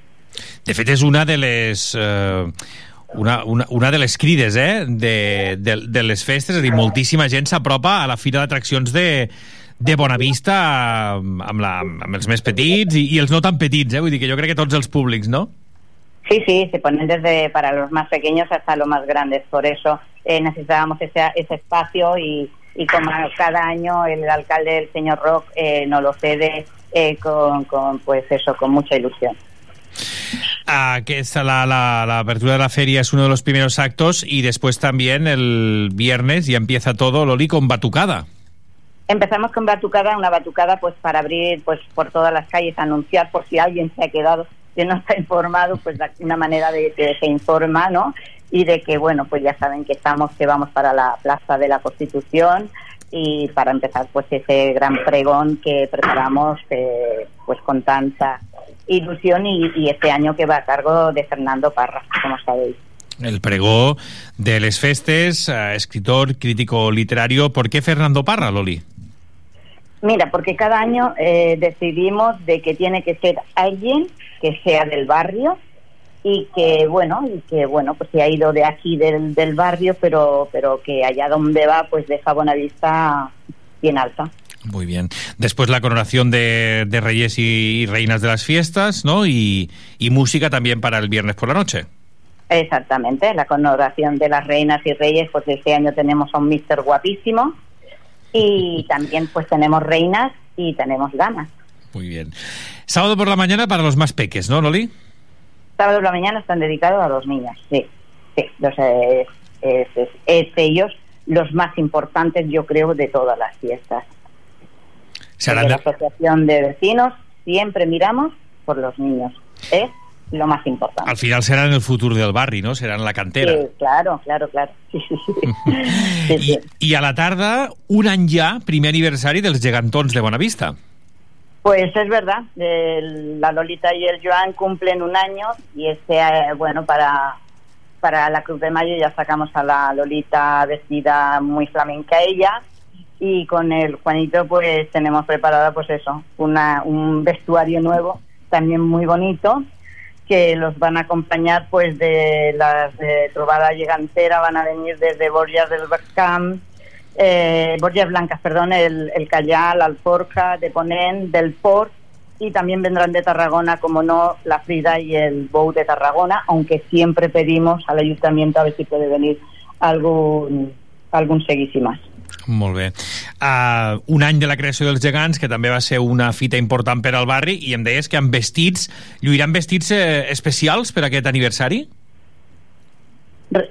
De fet, és una de les... Eh, una, una, una de les crides eh, de, de, de les festes, és a dir, moltíssima gent s'apropa a la fira d'atraccions de, de Bonavista amb, amb, la, amb els més petits i, i els no tan petits, eh? vull dir que jo crec que tots els públics, no?
Sí, sí, se ponen desde para los más pequeños hasta los más grandes. Por eso eh, necesitábamos ese, ese espacio y, y como cada año el alcalde, el señor Rock, eh, nos lo cede eh, con, con, pues eso, con mucha ilusión.
Aquesta, la, la, la apertura de la feria es uno de los primeros actos y después también el viernes ya empieza todo, Loli, con batucada.
Empezamos con batucada, una batucada pues para abrir pues por todas las calles, anunciar por si alguien se ha quedado que no está informado, pues una manera de que se informa, ¿no? Y de que, bueno, pues ya saben que estamos, que vamos para la Plaza de la Constitución y para empezar pues ese gran pregón que preparamos eh, pues con tanta ilusión y, y este año que va a cargo de Fernando Parra, como sabéis.
El pregó de les festes, eh, escritor, crítico literario. ¿Por qué Fernando Parra, Loli?
Mira, porque cada año eh, decidimos de que tiene que ser alguien que sea del barrio y que bueno y que bueno pues se ha ido de aquí del, del barrio pero pero que allá donde va pues deja Bonavista bien alta.
Muy bien. Después la coronación de, de reyes y, y reinas de las fiestas, ¿no? Y, y música también para el viernes por la noche.
Exactamente, la conmemoración de las reinas y reyes, pues este año tenemos a un mister guapísimo y también pues tenemos reinas y tenemos damas.
Muy bien. Sábado por la mañana para los más peques, ¿no, Loli?
Sábado por la mañana están dedicados a los niños, sí, sí, los, eh, es, es- es ellos los más importantes yo creo de todas las fiestas.
Serán
de la asociación de vecinos siempre miramos por los niños, es lo más importante.
Al final serán el futuro del barri, ¿no? Serán la cantera.
Sí, claro, claro, claro. Sí, sí, sí.
I a la tarda, un any ja, primer aniversari dels gegantons de Bonavista.
Pues es verdad, el- la Lolita y el Joan cumplen un año y este, eh, bueno, para, para la Cruz de Mayo ya sacamos a la Lolita vestida muy flamenca ella y con el Juanito pues tenemos preparada pues eso, una, un vestuario nuevo, también muy bonito, que los van a acompañar pues de las de Trobada Llegantera, van a venir desde Borges del Camp, eh, Blancas, perdón, el, el Callal, Alforja, de Ponent, del Port, y también vendrán de Tarragona, como no, la Frida y el Bou de Tarragona, aunque siempre pedimos al ayuntamiento a ver si puede venir algún, algun seguici más.
Molt bé. Uh, un any de la creació dels gegants, que també va ser una fita important per al barri, i em deies que amb vestits, lluiran vestits eh, especials per aquest aniversari?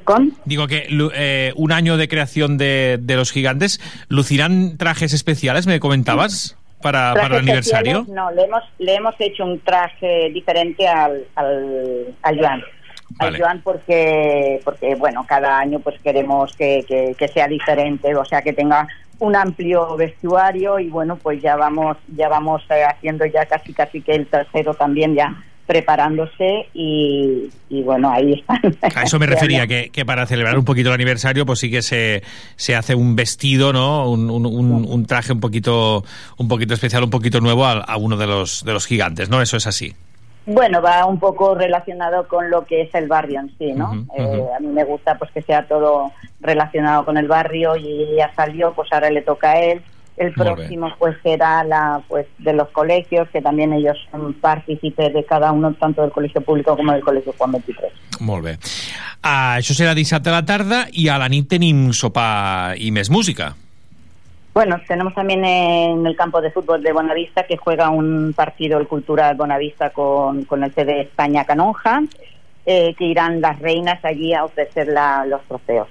¿Con?
Digo que eh, un año de creación de, de los gigantes, ¿lucirán trajes especiales, me comentabas? Para, para el aniversario?
No, le hemos, le hemos hecho un traje diferente al, al, al Joan. Vale. Al Joan porque, porque, bueno, cada año pues queremos que, que, que, sea diferente, o sea, que tenga un amplio vestuario y bueno, pues ya vamos, ya vamos eh, haciendo ya casi casi que el tercero también ya preparándose y, y, bueno, ahí están.
A eso me refería, que, que, para celebrar un poquito el aniversario, pues sí que se, se hace un vestido, ¿no? Un, un, un, un, traje un poquito, un poquito especial, un poquito nuevo a, a, uno de los, de los gigantes, ¿no? Eso es así.
Bueno, va un poco relacionado con lo que es el barrio en sí, ¿no? Uh -huh, uh -huh. Eh, a mí me gusta pues que sea todo relacionado con el barrio y ya salió, pues ahora le toca a él. El próximo pues será la pues de los colegios, que también ellos son partícipes de cada uno, tanto del colegio público como del colegio Juan 23.
Molt bé. Uh, això serà dissabte a la tarda i a la nit tenim sopar i més música.
Bueno, tenemos también en el campo de fútbol de Bonavista que juega un partido el Cultural Bonavista con, con el CD España Canonja, eh, que irán las reinas allí a ofrecer la, los trofeos.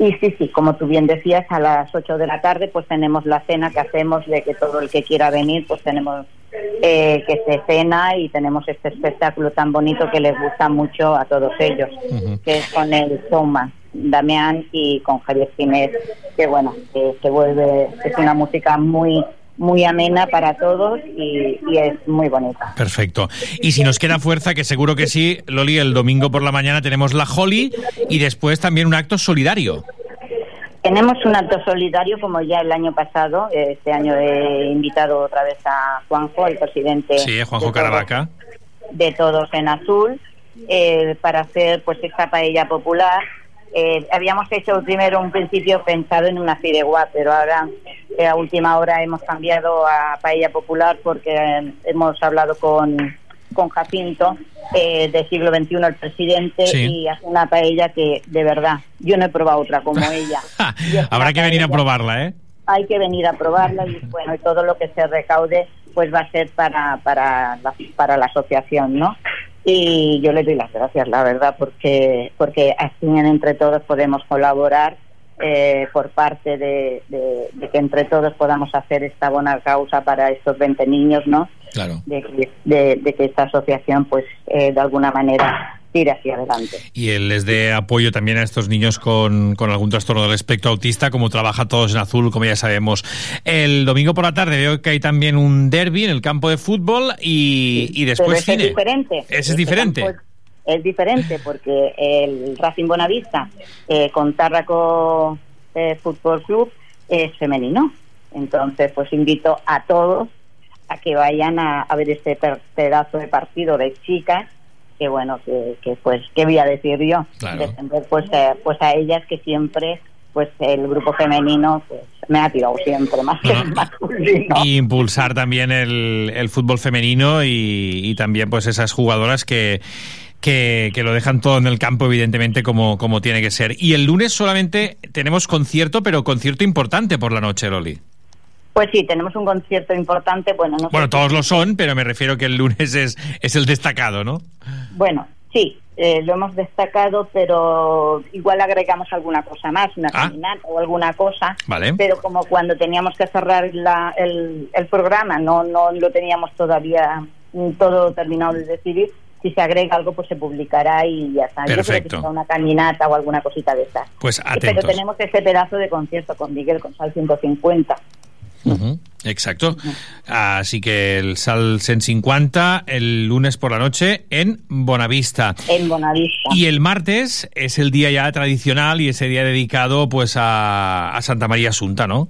Y sí, sí, como tú bien decías, a las 8 de la tarde pues tenemos la cena que hacemos de que todo el que quiera venir pues tenemos eh, que se cena y tenemos este espectáculo tan bonito que les gusta mucho a todos ellos, uh -huh. que es con el Showman. Damián y con Javier Ginés, que bueno, que se vuelve, es una música muy muy amena para todos y, y, es muy bonita.
Perfecto. Y si nos queda fuerza, que seguro que sí, Loli, el domingo por la mañana tenemos la Holly y después también un acto solidario.
Tenemos un acto solidario como ya el año pasado. Este año he invitado otra vez a Juanjo, el presidente.
Sí, Juanjo de Caravaca.
Todos, de Todos en Azul, eh, para hacer pues esta paella popular eh, habíamos hecho primero un principio pensado en una fideuá, pero ahora eh, a última hora hemos cambiado a paella popular porque eh, hemos hablado con, con Jacinto eh, del siglo XXI, el presidente, sí. y hace una paella que de verdad yo no he probado otra como ella.
Habrá que venir a probarla, ¿eh?
Hay que venir a probarla y bueno, y todo lo que se recaude pues va a ser para, para, la, para la asociación, ¿no? Y yo le doy las gracias, la verdad, porque, porque así entre todos podemos colaborar eh, por parte de, de, de, que entre todos podamos hacer esta buena causa para estos 20 niños, ¿no?
Claro.
De, de que esta asociación, pues, eh, de alguna manera ir hacia adelante.
Y les dé apoyo también a estos niños con, con, algún trastorno del espectro autista, como trabaja Todos en Azul, como ya sabemos. El domingo por la tarde veo que hay también un derby en el campo de fútbol y, y después
ese
cine.
Es diferente.
Ese es diferente.
Es, es diferente porque el Racing Bonavista eh, con Tárraco eh, Fútbol Club es femenino. Entonces, pues invito a todos a que vayan a, a ver este pedazo de partido de chicas que bueno, que, que pues, ¿qué voy a decir yo?
Claro.
Defender pues, eh, pues a ellas que siempre pues el grupo femenino pues me ha tirado siempre más que el masculino.
Y impulsar también el, el fútbol femenino y, y, también pues esas jugadoras que, que, que, lo dejan todo en el campo, evidentemente, como, como tiene que ser. Y el lunes solamente tenemos concierto, pero concierto importante por la noche, Loli.
Pues sí, tenemos un concierto importante. Bueno, no
bueno
sé
todos si... lo son, pero me refiero que el lunes es, es el destacado, ¿no?
Bueno, sí, eh, lo hemos destacado, pero igual agregamos alguna cosa más, una
Ah.
caminata o alguna cosa.
Vale.
Pero como cuando teníamos que cerrar la, el, el programa, no, no lo teníamos todavía mm, todo terminado de decidir. Si se agrega algo, pues se publicará y ya está. Yo creo que
Perfecto.
una caminata o alguna cosita de estas.
Pues
Pero
atentos.
tenemos ese pedazo de concierto con Miguel, con Sal 150.
Exacto. Así que el Sal 150 el lunes por la noche en Bonavista.
En Bonavista.
Y el martes es el día ya tradicional y ese día dedicado pues a, a Santa María Asunta, ¿no?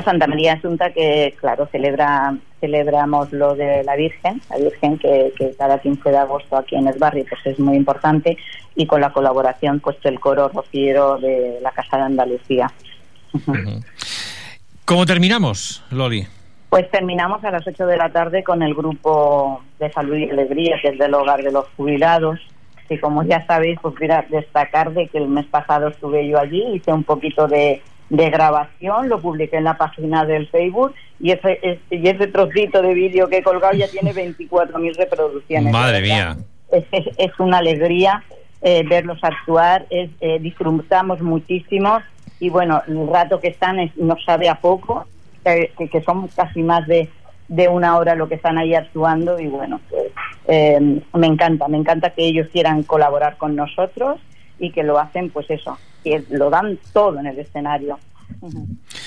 a Santa María Asunta que, claro, celebra celebramos lo de la Virgen, la Virgen que, que cada 15 de agosto aquí en el barrio pues es muy importante y con la colaboración pues del coro rociero de la Casa de Andalucía.
¿Cómo terminamos, Loli?
Pues terminamos a las 8 de la tarde con el grupo de Salud y Alegría, que es del Hogar de los Jubilados. Y como ya sabéis, pues mira, destacar de que el mes pasado estuve yo allí, hice un poquito de, de grabación, lo publiqué en la página del Facebook y ese, es- y ese trocito de vídeo que he colgado ya tiene 24.000 reproducciones.
Madre mía.
Es, es- es una alegría eh, verlos actuar, es, eh, disfrutamos muchísimo y bueno, el rato que están es- nos sabe a poco, que, que, son casi más de, de una hora lo que están ahí actuando y bueno, pues, eh, me encanta, me encanta que ellos quieran colaborar con nosotros y que lo hacen pues eso, que lo dan todo en el escenario.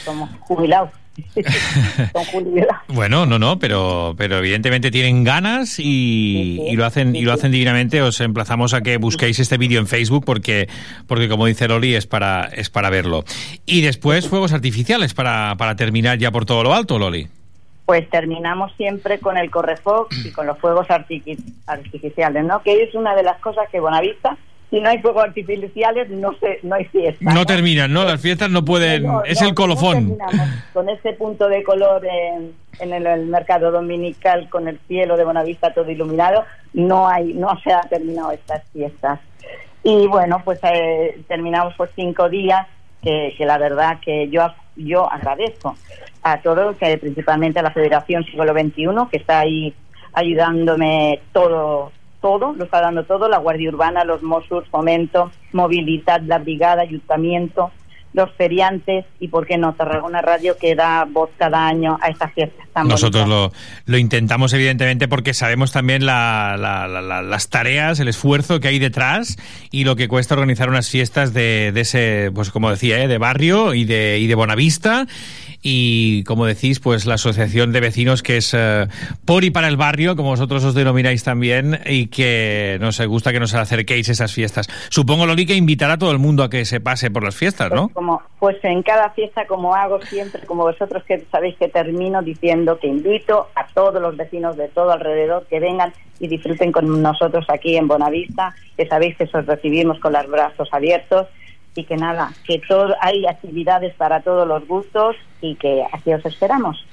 Somos jubilados.
Bueno, no, no, pero, pero evidentemente tienen ganas y, y lo hacen y lo hacen divinamente. Os emplazamos a que busquéis este vídeo en Facebook porque, porque como dice Loli, es para, es para verlo. Y después fuegos artificiales para, para terminar ya por todo lo alto, Loli.
Pues terminamos siempre con el correfox y con los fuegos artificiales, ¿no? Que es una de las cosas que Bonavista, si no hay fuegos artificiales, no se, no hay fiesta.
No terminan, ¿no? Las fiestas no pueden...
No,
es el colofón.
con ese punto de color en, en el, el mercado dominical, con el cielo de Bonavista todo iluminado, no hay, no se ha terminado estas fiestas. Y bueno, pues eh, terminamos por cinco días, que, que la verdad que yo yo agradezco a todos, que principalmente a la Federación Siglo XXI, que está ahí ayudándome todo, todo, lo está dando todo, la Guardia Urbana, los Mossos, Fomento, Movilidad, la Brigada, Ayuntamiento, los feriantes y, ¿por qué no?, Tarragona Radio, que da voz cada año a estas fiestas tan
Nosotros lo, lo intentamos, evidentemente, porque sabemos también la- la- la- la- las tareas, el esfuerzo que hay detrás y lo que cuesta organizar unas fiestas de, de ese, pues como decía, ¿eh? de barrio y de, y de Bonavista. Y como decís, pues la asociación de vecinos que es eh, por y para el barrio, como vosotros os denomináis también, y que nos gusta que nos acerquéis a esas fiestas. Supongo, Loli, que invitar a todo el mundo a que se pase por las fiestas, ¿no?
Como pues en cada fiesta como hago siempre como vosotros que sabéis que termino diciendo que invito a todos los vecinos de todo alrededor que vengan y disfruten con nosotros aquí en Bonavista que sabéis que os recibimos con los brazos abiertos y que nada que todo hay actividades para todos los gustos y que aquí os esperamos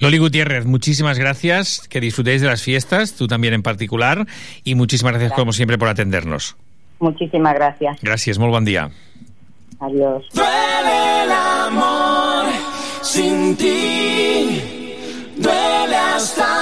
Loli Gutiérrez, muchísimas gracias, que disfrutéis de las fiestas, tú también en particular, y muchísimas gracias, como siempre por atendernos.
muchísimas gracias
Gràcies, molt bon dia.
Adiós.
Duele el amor sin ti, duele hasta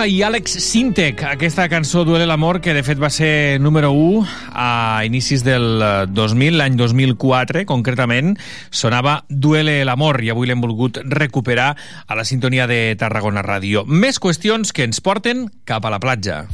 Torroja i Àlex Sintek, aquesta cançó Duele l'amor, que de fet va ser número 1 a inicis del eh, 2000, l'any 2004, concretament, sonava Duele l'amor, i avui l'hem volgut recuperar a la sintonia de Tarragona Ràdio. Més qüestions que ens porten cap a la platja.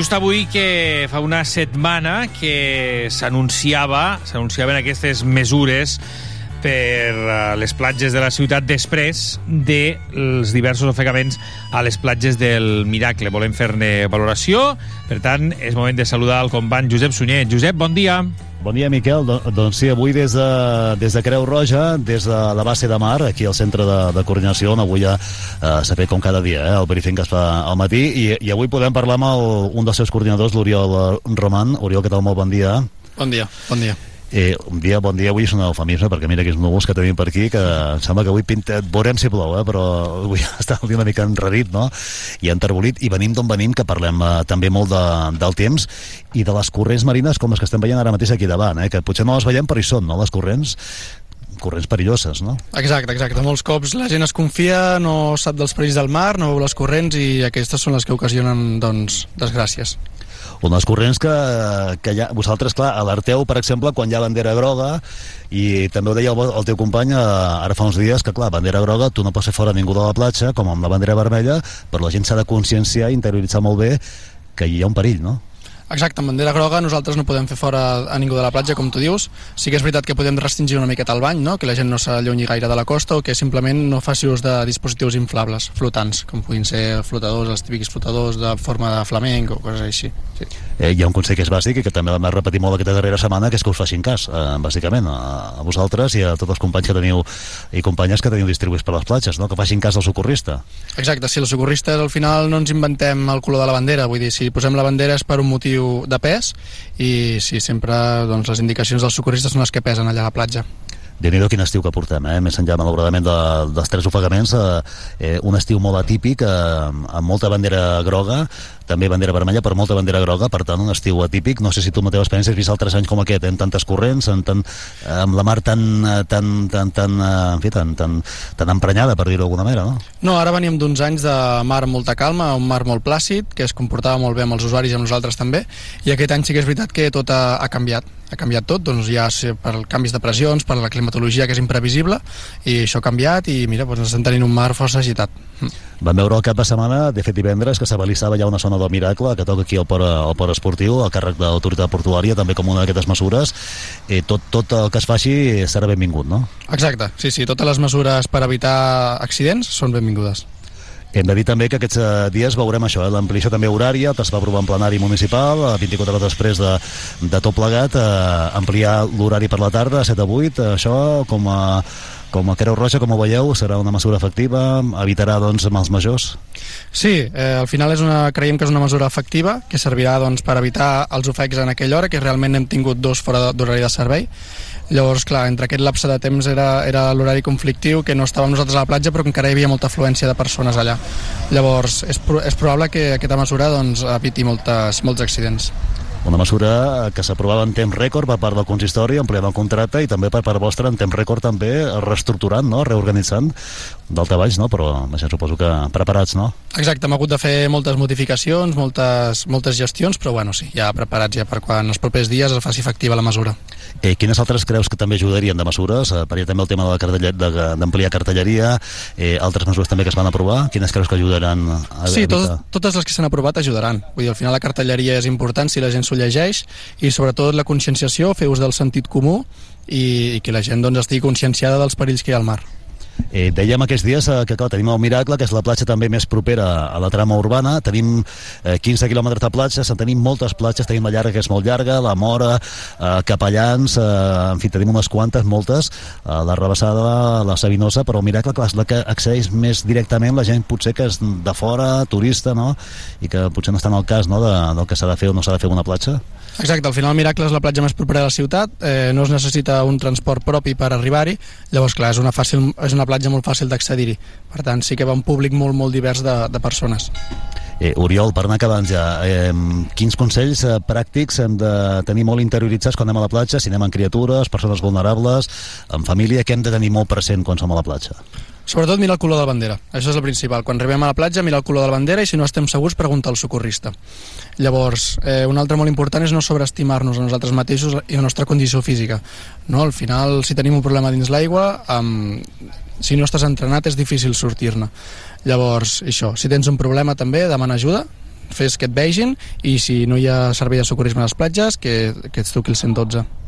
Just avui que fa una setmana que s'anunciava s'anunciaven aquestes mesures per eh, les platges de la ciutat després dels diversos ofegaments a les platges del Miracle. Volem fer-ne valoració, per tant, és moment de saludar el company Josep Sunyer. Josep, bon dia.
Bon dia, Miquel. Do doncs sí, avui des de, des de Creu Roja, des de la base de mar, aquí al centre de, de coordinació, on avui ja eh, s'ha fet com cada dia, eh, el briefing que es fa al matí, i, i avui podem parlar amb el, un dels seus coordinadors, l'Oriol eh, Roman. Oriol, què tal? Molt bon dia.
Bon dia, bon dia.
Eh, un dia, bon dia, avui és un eufemisme, perquè mira aquests núvols que tenim per aquí, que em sembla que avui pinta, veurem si plou, eh, però avui està el dia una mica enredit, no? I enterbolit, i venim d'on venim, que parlem eh, també molt de, del temps, i de les corrents marines com les que estem veient ara mateix aquí davant, eh, que potser no les veiem, però hi són, no?, les corrents corrents perilloses, no?
Exacte, exacte. Molts cops la gent es confia, no sap dels perills del mar, no veu les corrents i aquestes són les que ocasionen, doncs, desgràcies.
Unes corrents que, que ja, vosaltres, clar, alerteu, per exemple, quan hi ha bandera groga, i també ho deia el, el teu company eh, ara fa uns dies, que clar, bandera groga, tu no pots fer fora ningú de la platja, com amb la bandera vermella, però la gent s'ha de conscienciar i interioritzar molt bé que hi ha un perill, no?
Exacte, amb bandera groga nosaltres no podem fer fora a ningú de la platja, com tu dius. Sí que és veritat que podem restringir una miqueta el bany, no? que la gent no s'allunyi gaire de la costa o que simplement no faci ús de dispositius inflables, flotants, com puguin ser flotadors, els típics flotadors de forma de flamenc o coses així. Sí.
Eh, hi ha un consell que és bàsic i que també vam repetir molt aquesta darrera setmana, que és que us facin cas, eh, bàsicament, a, a vosaltres i a tots els companys que teniu i companyes que teniu distribuïts per les platges, no? que facin cas al socorrista.
Exacte, si els socorristes al final no ens inventem el color de la bandera, vull dir, si posem la bandera és per un motiu de pes i si sempre doncs, les indicacions dels socorristes són les que pesen allà a la platja.
déu nhi quin estiu que portem, eh? més enllà malauradament de, dels tres ofegaments eh, eh, un estiu molt atípic eh, amb molta bandera groga també bandera vermella per molta bandera groga per tant un estiu atípic, no sé si tu amb la teva experiència has vist altres anys com aquest, eh, amb tantes corrents amb, tan, amb la mar tan eh, tan, tan, tan, eh, en fi, tan, tan, tan emprenyada per dir-ho d'alguna manera no?
No, ara veníem d'uns anys de mar molta calma, un mar molt plàcid, que es comportava molt bé amb els usuaris i amb nosaltres també, i aquest any sí que és veritat que tot ha, ha canviat. Ha canviat tot, doncs ja per canvis de pressions, per la climatologia que és imprevisible, i això ha canviat i mira, doncs estem tenint un mar força agitat.
Vam veure el cap de setmana, de fet divendres, que s'abalissava ja una zona del miracle que toca aquí al port, al port esportiu, al càrrec de l'autoritat portuària, també com una d'aquestes mesures. Eh, tot, tot el que es faci serà benvingut, no?
Exacte, sí, sí, totes les mesures per evitar accidents són benvingudes.
Hem de dir també que aquests eh, dies veurem això, eh, l'ampliació també horària, que es va aprovar en plenari municipal, eh, 24 hores després de, de tot plegat, eh, ampliar l'horari per la tarda, 7 a 8, eh, això com a, com a Creu Roja, com ho veieu, serà una mesura efectiva, evitarà doncs mals majors?
Sí, eh, al final és una, creiem que és una mesura efectiva que servirà doncs, per evitar els ofecs en aquella hora, que realment hem tingut dos fora d'horari de servei. Llavors, clar, entre aquest lapse de temps era, era l'horari conflictiu, que no estàvem nosaltres a la platja, però encara hi havia molta afluència de persones allà. Llavors, és, pro és probable que aquesta mesura doncs, eviti moltes, molts accidents
una mesura que s'aprovava en temps rècord per part del consistori, ampliant el contracte i també per part vostra en temps rècord també reestructurant, no? reorganitzant d'alta baix, no? però això suposo que preparats, no?
Exacte, hem hagut de fer moltes modificacions, moltes, moltes gestions, però bueno, sí, ja preparats ja per quan els propers dies es faci efectiva la mesura.
Eh, quines altres creus que també ajudarien de mesures? Eh, per també el tema d'ampliar cartelleria, eh, altres mesures també que es van aprovar, quines creus que ajudaran a
Sí, tot, totes les que s'han aprovat ajudaran. Vull dir, al final la cartelleria és important si la gent s'ho llegeix i sobretot la conscienciació, fer ús del sentit comú i, i que la gent doncs, estigui conscienciada dels perills que hi ha al mar.
Eh, dèiem aquests dies eh, que clar, tenim el Miracle, que és la platja també més propera a la trama urbana, tenim eh, 15 quilòmetres de platges, en tenim moltes platges, tenim la llarga que és molt llarga, la Mora, eh, Capellans, eh, en fi, tenim unes quantes, moltes, eh, la Rebassada, la Sabinosa, però el Miracle, clar, és la que accedeix més directament la gent potser que és de fora, turista, no?, i que potser no està en el cas no, de, del que s'ha de fer o no s'ha de fer una platja.
Exacte, al final Miracle és la platja més propera a la ciutat, eh, no es necessita un transport propi per arribar-hi, llavors clar, és una, fàcil, és una platja molt fàcil d'accedir-hi, per tant sí que va un públic molt molt divers de, de persones.
Eh, Oriol, per anar acabant ja, eh, quins consells eh, pràctics hem de tenir molt interioritzats quan anem a la platja, si anem amb criatures, persones vulnerables, en família, què hem de tenir molt present quan som a la platja?
Sobretot mirar el color de la bandera, això és el principal. Quan arribem a la platja, mirar el color de la bandera i si no estem segurs, preguntar al socorrista. Llavors, eh, un altre molt important és no sobreestimar-nos a nosaltres mateixos i la nostra condició física. No? Al final, si tenim un problema dins l'aigua, amb... si no estàs entrenat és difícil sortir-ne. Llavors, això, si tens un problema també, demana ajuda, fes que et vegin i si no hi ha servei de socorrisme a les platges, que, que ets truqui el 112.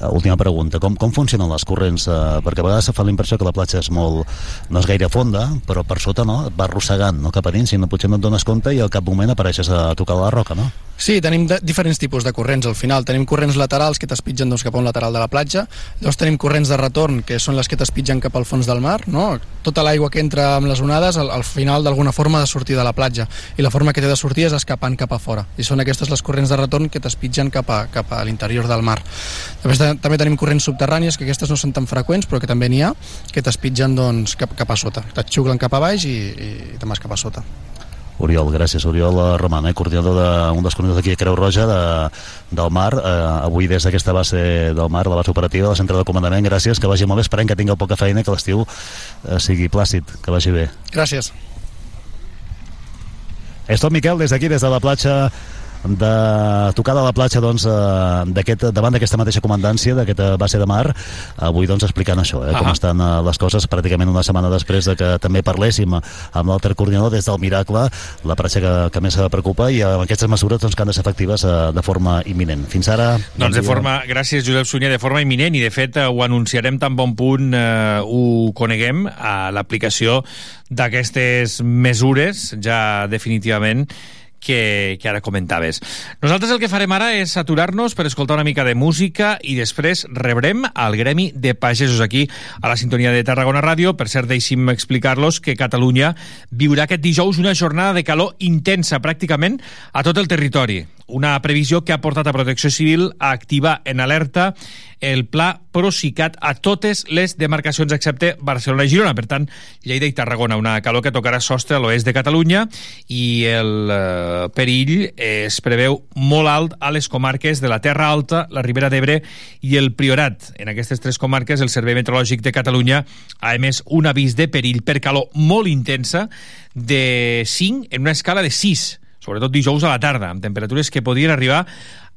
Uh, última pregunta, com, com funcionen les corrents? Uh, perquè a vegades se fa la impressió que la platja és molt, no és gaire fonda, però per sota no, va arrossegant no cap a dins, i no, potser no et dones compte i al cap moment apareixes a tocar la roca, no?
Sí, tenim de, diferents tipus de corrents al final. Tenim corrents laterals que t'espitgen doncs, cap a un lateral de la platja, llavors tenim corrents de retorn que són les que t'espitgen cap al fons del mar, no? Tota l'aigua que entra amb les onades al, al final d'alguna forma ha de sortir de la platja i la forma que té de sortir és escapant cap a fora i són aquestes les corrents de retorn que t'espitgen cap a, cap a l'interior del mar. Després també tenim corrents subterrànies, que aquestes no són tan freqüents, però que també n'hi ha, que t'espitgen doncs, cap, cap a sota. T'atxuglen cap a baix i, i te'n vas cap a sota.
Oriol, gràcies. Oriol Roman, eh, coordinador d'un dels coordinadors d'aquí a Creu Roja de, del mar, eh, avui des d'aquesta base del mar, la base operativa, del centre de comandament, gràcies, que vagi molt bé, esperem que tingueu poca feina que l'estiu eh, sigui plàcid, que vagi bé.
Gràcies.
És tot, Miquel, des d'aquí, des de la platja de tocada a la platja doncs, eh, davant d'aquesta mateixa comandància d'aquesta base de mar avui doncs explicant això, eh, com
Ahà.
estan eh, les coses pràcticament una setmana després de que també parléssim amb l'altre coordinador des del Miracle la platja que, que més preocupa i amb aquestes mesures doncs, que han de ser efectives eh, de forma imminent. Fins ara...
Doncs de forma, gràcies Josep Sunyer, de forma imminent i de fet ho anunciarem tan bon punt eh, ho coneguem a l'aplicació d'aquestes mesures ja definitivament
que, que ara comentaves. Nosaltres el que farem ara és aturar-nos per escoltar una mica de música i després rebrem al Gremi de Pagesos aquí a la sintonia de Tarragona Ràdio. Per cert, deixi'm explicar-los que Catalunya viurà aquest dijous una jornada de calor intensa pràcticament a tot el territori. Una previsió que ha portat a Protecció Civil a activar en alerta el pla Procicat a totes les demarcacions excepte Barcelona i Girona. Per tant, Lleida i Tarragona, una calor que tocarà sostre a l'oest de Catalunya i el eh, perill es preveu molt alt a les comarques de la Terra Alta, la Ribera d'Ebre i el Priorat. En aquestes tres comarques, el Servei Meteorològic de Catalunya ha emès un avís de perill per calor molt intensa de 5 en una escala de 6 sobretot dijous a la tarda, amb temperatures que podien arribar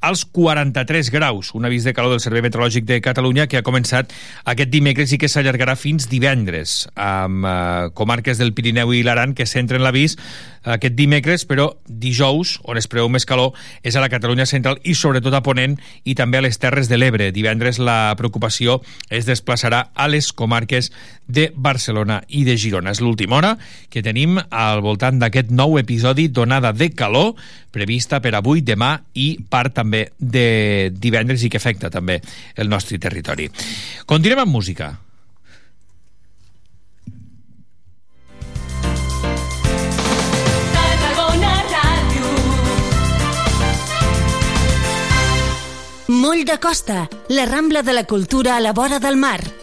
als 43 graus. Un avís de calor del Servei Meteorològic de Catalunya que ha començat aquest dimecres i que s'allargarà fins divendres, amb eh, comarques del Pirineu i l'Aran que centren l'avís aquest dimecres, però dijous, on es preveu més calor, és a la Catalunya central i sobretot a Ponent i també a les Terres de l'Ebre. Divendres la preocupació es desplaçarà a les comarques de Barcelona i de Girona. És l'última hora que tenim al voltant d'aquest nou episodi d'onada de calor prevista per avui, demà i part també de divendres i que afecta també el nostre territori. Continuem amb música.
Moll de Costa, la Rambla de la Cultura a la vora del mar.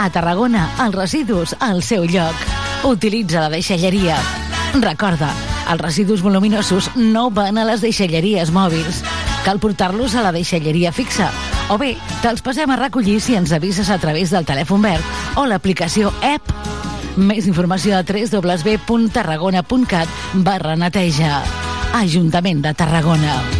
A Tarragona, els residus al seu lloc. Utilitza la deixalleria. Recorda, els residus voluminosos no van a les deixalleries mòbils. Cal portar-los a la deixalleria fixa. O bé, te'ls passem a recollir si ens avises a través del telèfon verd o l'aplicació app. Més informació a www.tarragona.cat barra neteja. Ajuntament de Tarragona.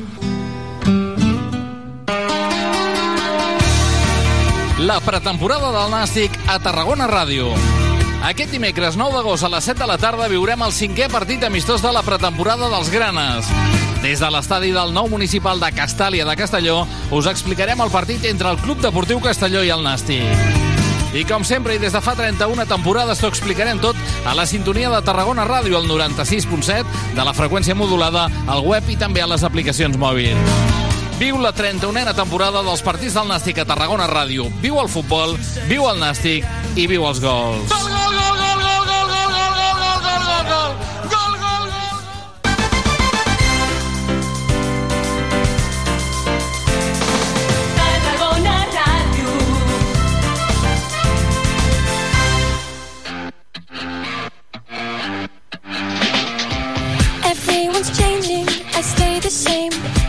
La pretemporada del Nàstic a Tarragona Ràdio. Aquest dimecres 9 d'agost a les 7 de la tarda viurem el cinquè partit amistós de la pretemporada dels Granes. Des de l'estadi del nou municipal de Castàlia de Castelló us explicarem el partit entre el Club Deportiu Castelló i el Nàstic. I com sempre, i des de fa 31 temporades, t'ho explicarem tot a la sintonia de Tarragona Ràdio, al 96.7, de la freqüència modulada, al web i també a les aplicacions mòbils. Viu la 31a temporada dels partits del Nàstic a Tarragona Ràdio. Viu el futbol, viu el Nàstic i viu els gols. Gol, gol, gol, gol, gol, gol, gol, gol, gol, gol, gol, gol, gol, gol, gol, gol.
Tarragona Ràdio.
Everyone's changing, I stay the
same.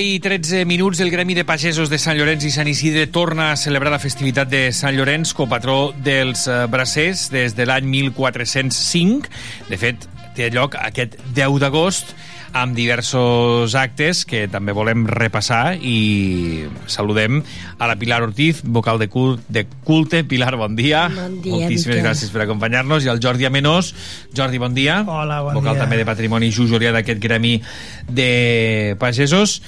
I 13 minuts, el Gremi de Pagesos de Sant Llorenç i Sant Isidre torna a celebrar la festivitat de Sant Llorenç, copatró dels eh, bracers des de l'any 1405. De fet, té lloc aquest 10 d'agost amb diversos actes que també volem repassar i saludem a la Pilar Ortiz, vocal de, cul de culte. Pilar, bon dia.
Bon dia,
Moltíssimes
Miquel.
gràcies per acompanyar-nos. I al Jordi Amenós. Jordi, bon dia.
Hola, bon
vocal
dia.
també de Patrimoni Just Julià d'aquest gremi de pagesos.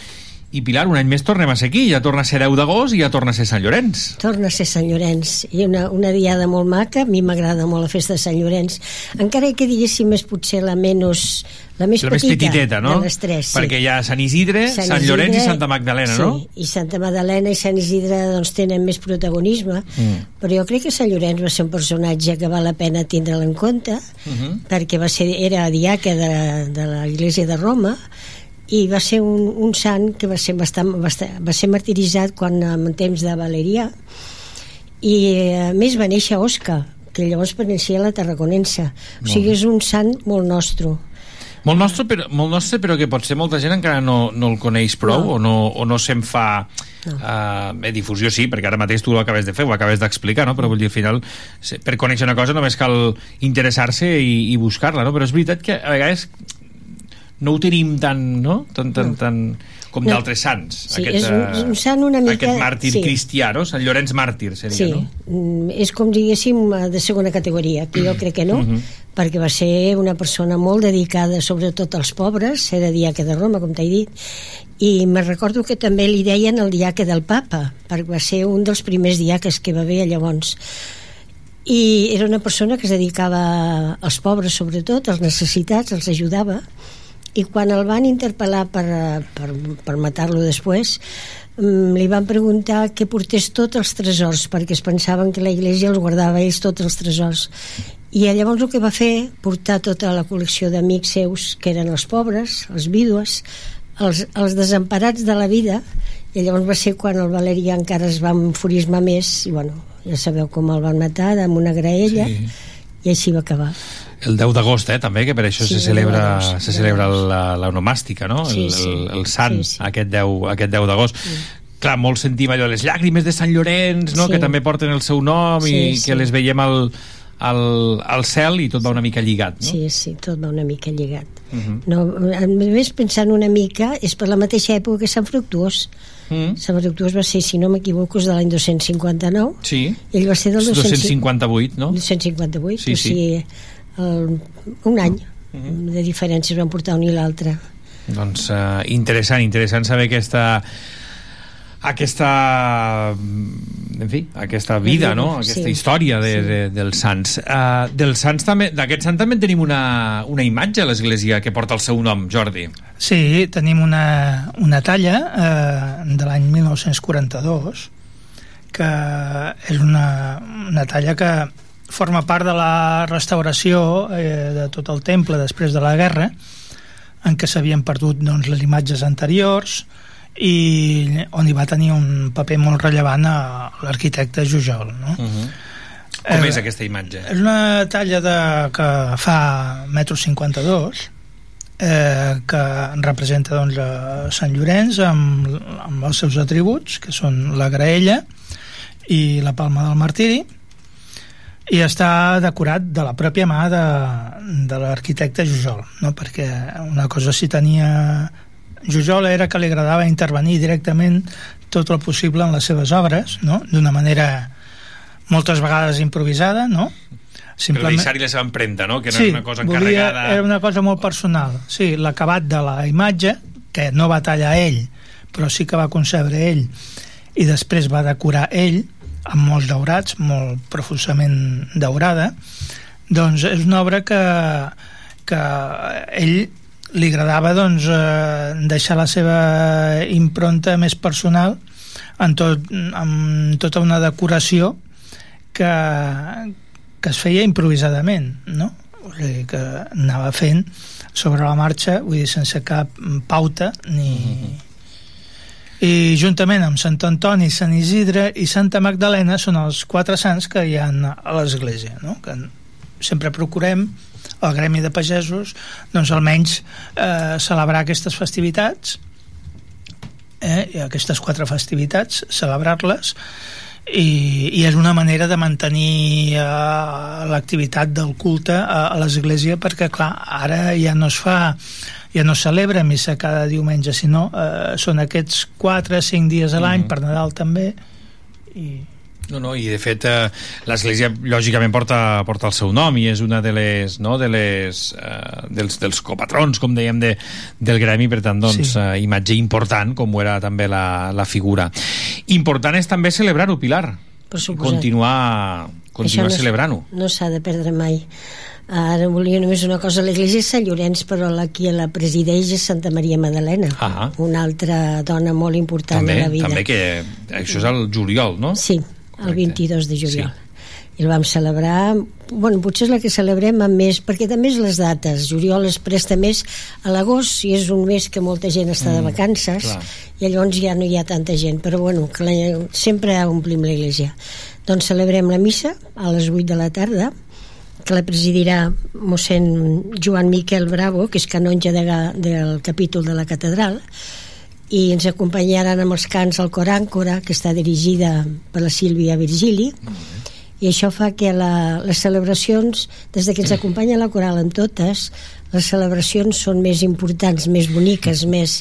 I Pilar, un any més tornem a ser aquí. Ja torna a ser 10 d'agost i ja torna a ser Sant Llorenç.
Torna a ser Sant Llorenç i una, una diada molt maca, a mi m'agrada molt la festa de Sant Llorenç encara que diguéssim és potser la menys la més,
la més
petita
petiteta, no?
de les tres sí.
Perquè hi ha Sant Isidre, Sant, Sant Llorenç i Santa Magdalena,
sí,
no?
i Santa Magdalena i Sant Isidre doncs, tenen més protagonisme
Mm.
però jo crec que Sant Llorenç va ser un personatge que val la pena tindre'l en compte
Uh -huh.
perquè va ser, era diaca de, de l'església de Roma i va ser un, un sant que va ser, bastant, bastant, va ser martiritzat quan en temps de Valerià i a més va néixer a Osca que llavors pertanyia a la Tarraconense o sigui és un sant molt nostre
Molt nostre, però, molt nostre, però que potser molta gent encara no, no el coneix prou
No.
o no, o no se'n fa no. uh, difusió, sí, perquè ara mateix tu ho acabes de fer, ho acabes d'explicar, no? però vull dir, al final, per conèixer una cosa només cal interessar-se i, i buscar-la, no? però és veritat que a vegades no ho tenim tan, no? tan, tan, tan com
No.
d'altres sants.
Sí, és un- és un sant una mica-
Aquest màrtir
sí.
cristià, no? Sant Llorenç màrtir, seria,
sí,
no?
mm, és com diguéssim eh, de segona categoria que jo crec que no
Mhm.
perquè va ser una persona molt dedicada sobretot als pobres, era diaca de Roma com t'he dit i me recordo que també li deien el diaca del papa perquè va ser un dels primers diaques que va haver llavors i era una persona que es dedicava als pobres sobretot, als necessitats, els ajudava i quan el van interpel·lar per, per, per matar-lo després mm, li van preguntar que portés tots els tresors perquè es pensaven que la iglesia els guardava ells tots els tresors i llavors el que va fer portar tota la col·lecció d'amics seus que eren els pobres, els vídues els, els desemparats de la vida i llavors va ser quan el Valerià encara es va enfurismar més i bueno, ja sabeu com el van matar amb una graella
Sí.
i així va acabar
El 10 d'agost, eh, també, que per això
Sí,
se
el
celebra,
10 d'agost,
se celebra la, la onomàstica, no?
Sí,
el,
sí.
el, el sant,
Sí, sí.
aquest 10, aquest 10 d'agost. Clar, molt sentim allò, les llàgrimes de Sant Llorenç, no?
Sí.
que també porten el seu nom
Sí,
i
sí.
que les veiem al, al, al cel i tot va una mica lligat, no?
Sí, sí, tot va una mica lligat.
Uh -huh.
No, a més, pensant una mica, és per la mateixa època que Sant Fructuós.
Mm.
Sant Fructuós va ser, si no m'equivoco, de l'any 259.
Sí.
Ell va ser del
258, no?
258,
Sí,
o
sí.
sigui, el, un any de diferències van portar un i l'altre.
Doncs uh, interessant, interessant saber aquesta aquesta en fi, aquesta vida, no? aquesta
Sí.
història de,
Sí.
de, dels sants uh, dels sants també, d'aquest sant també en tenim una, una imatge a l'església que porta el seu nom, Jordi
Sí, tenim una, una talla eh, de l'any 1942 que és una, una talla que forma part de la restauració eh, de tot el temple després de la guerra en què s'havien perdut doncs, les imatges anteriors i on hi va tenir un paper molt rellevant l'arquitecte Jujol no?
Uh -huh. Com
Eh,
és aquesta imatge?
És una talla de, que fa metro 52 eh, que representa doncs, a Sant Llorenç amb, amb els seus atributs que són la graella i la palma del martiri i està decorat de la pròpia mà de, de l'arquitecte Jujol no? perquè una cosa si tenia Jujol era que li agradava intervenir directament tot el possible en les seves obres no? d'una manera moltes vegades improvisada no?
Simplement... Per deixar-hi la seva empremta, no? Que no
sí,
és una cosa
volia,
encarregada...
era una cosa molt personal sí, l'acabat de la imatge que no va tallar ell però sí que va concebre ell i després va decorar ell amb molts daurats, molt profusament daurada doncs és una obra que, que ell li agradava doncs, eh, deixar la seva impronta més personal en, tot, en tota una decoració que, que es feia improvisadament no? o sigui, que anava fent sobre la marxa vull dir, sense cap pauta ni, mm -hmm i juntament amb Sant Antoni, Sant Isidre i Santa Magdalena són els quatre sants que hi ha a l'església no? que sempre procurem el gremi de pagesos doncs almenys eh, celebrar aquestes festivitats eh, aquestes quatre festivitats celebrar-les i, i és una manera de mantenir eh, l'activitat del culte a, a l'església perquè clar, ara ja no es fa ja no celebra missa cada diumenge, sinó eh, són aquests 4 5 dies a l'any, mm -hmm. per Nadal també. I...
No, no, i de fet eh, l'Església lògicament porta, porta el seu nom i és una de les, no, de les eh, dels, dels copatrons, com dèiem de, del gremi, per tant, doncs, sí. eh, imatge important, com ho era també la, la figura. Important és també celebrar-ho, Pilar.
Per suposat.
Continuar, continuar
no,
celebrant-ho.
No s'ha de perdre mai. Ara volia només una cosa, l'església és Sant Llorenç, però la qui la presideix és Santa Maria Magdalena,
ah.
una altra dona molt important
també,
de la vida.
També, que això és el juliol, no?
Sí, el 22 de juliol. Sí. I el vam celebrar, bueno, potser és la que celebrem amb més, perquè també és les dates. Juliol es presta més a l'agost i és un mes que molta gent està de vacances
clar.
i llavors ja no hi ha tanta gent, però bueno, que la, sempre omplim l'església. Doncs celebrem la missa a les 8 de la tarda, que la presidirà mossèn Joan Miquel Bravo, que és canonge de, del capítol de la catedral, i ens acompanyaran amb els cants al Coràncora, que està dirigida per la Sílvia Virgili, i això fa que la, les celebracions, des de que ens acompanya la coral en totes, les celebracions són més importants, més boniques, més,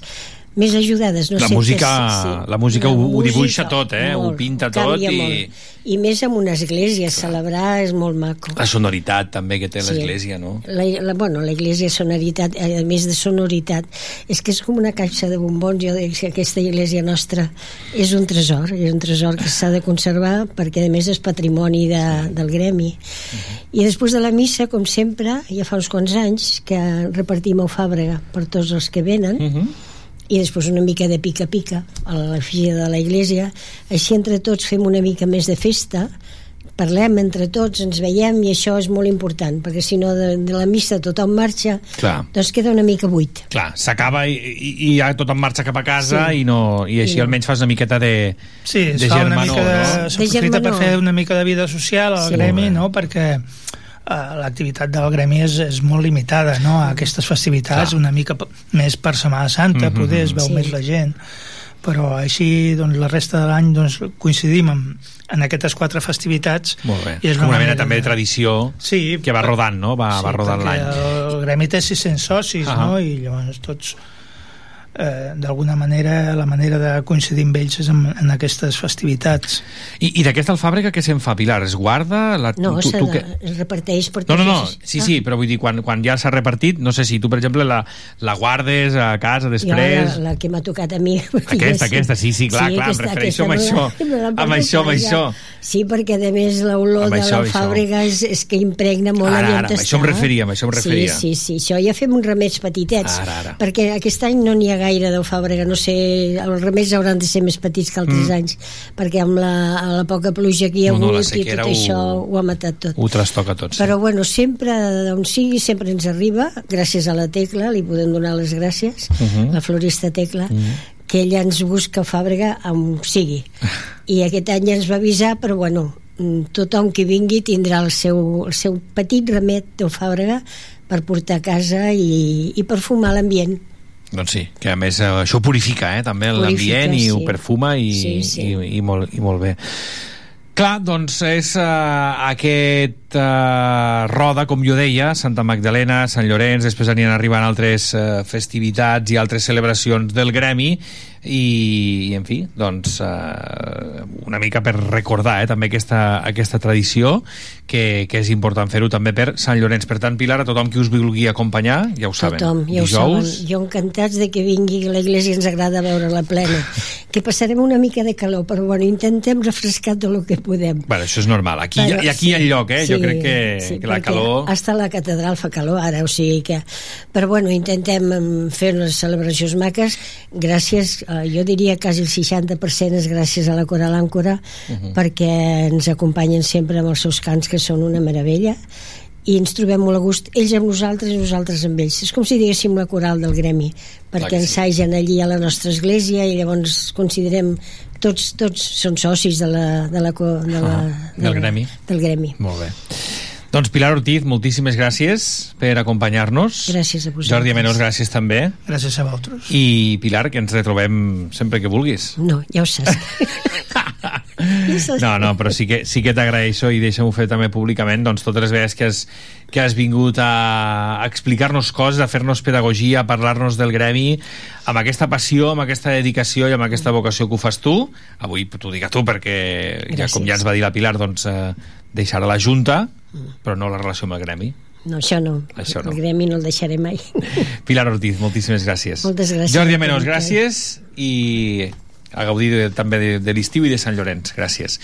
més ajudades. No
la,
sé
música,
sí.
la música
La
ho, ho
música,
dibuixa tot, eh?
molt,
ho pinta tot i
molt. I més en una església, celebrar és molt maco.
la sonoritat també que té
Sí.
l'església, no?
La, la, bueno, la iglesia és sonoritat, a més de sonoritat, és que és com una caixa de bombons, jo dic que aquesta iglesia nostra és un tresor, és un tresor que s'ha de conservar perquè a més és patrimoni de, del gremi. I després de la missa, com sempre, ja fa uns quants anys que repartim el fàbrega per tots els que venen,
Uh -huh.
I després una mica de pica-pica a la filla de la iglesia així entre tots fem una mica més de festa parlem entre tots, ens veiem i això és molt important, perquè si no de, de la missa tothom marxa,
Clar.
doncs queda una mica buit.
Clar, s'acaba i, i, i ja tot en marxa cap a casa
Sí.
i, no, i així
Sí.
almenys fas una miqueta de,
Sí,
de
fa una
germanor,
mica de,
no?
s'aprofita per
germanor.
fer una mica de vida social al
Sí.
gremi, no? perquè eh, l'activitat del gremi és, és molt limitada no? a aquestes festivitats,
Clar.
una mica més per Setmana Santa,
Mhm,
poder es veu
sí.
més la gent però així doncs, la resta de l'any doncs, coincidim en, en aquestes quatre festivitats
Molt bé.
i és
Com una mena
manera
també de tradició
sí,
que va rodant, no? Va, va rodant l'any.
el gremi té 600 socis
Ah.
no? i llavors tots eh, d'alguna manera la manera de coincidir amb ells és en, en aquestes festivitats
I, i d'aquesta alfàbrega què se'n fa, Pilar? Es guarda? La,
No,
tu, tu, què?
es reparteix per
No, no, no, sí,
Ah.
sí, però vull dir, quan, quan ja s'ha repartit, no sé si tu, per exemple, la, la guardes a casa
Jo,
després...
la, la que m'ha tocat a mi
Aquesta, aquesta, sí, sí, clar, clar, em
aquesta-
refereixo amb
aquesta
això,
me l'han
amb això, amb això.
ja. sí, perquè a més l'olor
Amb
de
això,
la
amb això.
fàbrica és, és que impregna molt
Ara, ara, amb això em referia, amb això em referia.
sí, sí, sí, això ja fem uns remeis petitets
Ara, ara.
perquè aquest any no n'hi ha gaire del fàbrica no sé, els remeis hauran de ser més petits que altres
Mm.
anys perquè amb la, la poca pluja que hi ha
No, no,
hagut i
sequera
tot
ho-
això ho ha matat tot
Ho trastoca tot, sí.
però bueno, sempre d'on sigui sempre ens arriba, gràcies a la Tecla li podem donar les gràcies,
Mhm.
la florista Tecla
Mhm.
que ella ens busca Fàbrega on sigui. I aquest any ens va avisar, però bueno, mm, tothom que vingui tindrà el seu, el seu petit remet de Fàbrega per portar a casa i, i perfumar l'ambient.
Doncs sí, que a més eh, això purifica eh, també l'ambient i ho
sí.
perfuma i,
Sí, sí.
i, i, molt, i molt bé. Clar, doncs és uh, aquest uh, roda, com jo deia, Santa Magdalena, Sant Llorenç, després aniran arribant altres uh, festivitats i altres celebracions del gremi i, i en fi, doncs uh, una mica per recordar eh, també aquesta, aquesta tradició que, que és important fer-ho també per Sant Llorenç. Per tant, Pilar, a tothom qui us vulgui acompanyar, ja ho saben.
Tothom, ja ho
Dijous,
saben. Jo encantats de que vingui a l'església, ens agrada veure la plena. que passarem una mica de calor, però bueno, intentem refrescar tot el que podem.
Bueno, això és normal. Aquí,
Però
i aquí hi ha lloc, eh? jo crec que,
sí,
que la calor...
Hasta la catedral fa calor ara, o sigui que... Però bueno, intentem em, fer unes celebracions maques. Gràcies, eh, jo diria quasi el 60% és gràcies a la Coral Àncora,
Mhm.
perquè ens acompanyen sempre amb els seus cants, que són una meravella, i ens trobem molt a gust, ells amb nosaltres i nosaltres amb ells. És com si diguéssim la coral del gremi,
Clar
perquè
sí.
ensagen allí a la nostra església i llavors considerem tots, tots són socis de la, de la, de la,
Ah, del gremi.
del gremi.
Molt bé. Doncs Pilar Ortiz, moltíssimes gràcies per acompanyar-nos.
Gràcies a vosaltres.
Jordi Amenós, gràcies també.
Gràcies a vosaltres.
I Pilar, que ens retrobem sempre que vulguis.
No, ja ho saps.
No, no, però sí que, sí que t'agraeixo i deixa'm-ho fer també públicament doncs totes les vegades que has, que has vingut a, explicar-nos coses, a fer-nos pedagogia, a parlar-nos del gremi amb aquesta passió, amb aquesta dedicació i amb aquesta vocació que ho fas tu avui t'ho dic a tu perquè ja com ja ens va dir la Pilar doncs eh, deixarà la Junta però no la relació amb el gremi
No, això no.
Això no.
El gremi no el deixaré mai.
Pilar Ortiz, moltíssimes gràcies
Moltes gràcies
Jordi Amenós, gràcies i a gaudir de, també de, de l'estiu i de Sant Llorenç. Gràcies.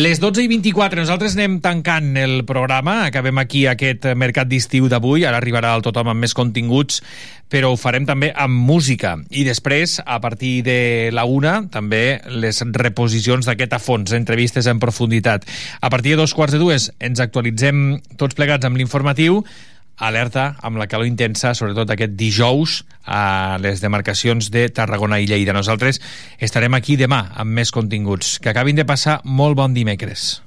Les 12 i 24, nosaltres anem tancant el programa. Acabem aquí aquest mercat d'estiu d'avui. Ara arribarà el tothom amb més continguts, però ho farem també amb música. I després, a partir de la una, també les reposicions d'aquest a fons, entrevistes en profunditat. A partir de dos quarts de dues ens actualitzem tots plegats amb l'informatiu alerta amb la calor intensa, sobretot aquest dijous, a les demarcacions de Tarragona i Lleida. Nosaltres estarem aquí demà amb més continguts. Que acabin de passar molt bon dimecres.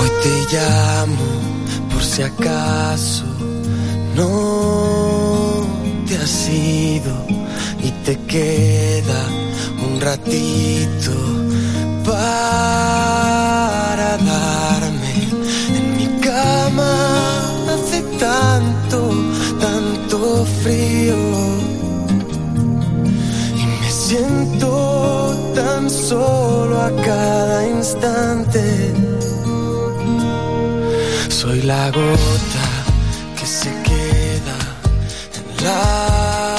Hoy te llamo si acaso no te has ido y te queda un ratito para darme en mi cama. Hace tanto, tanto frío y me siento tan solo a cada instante. Soy la gota que se queda en la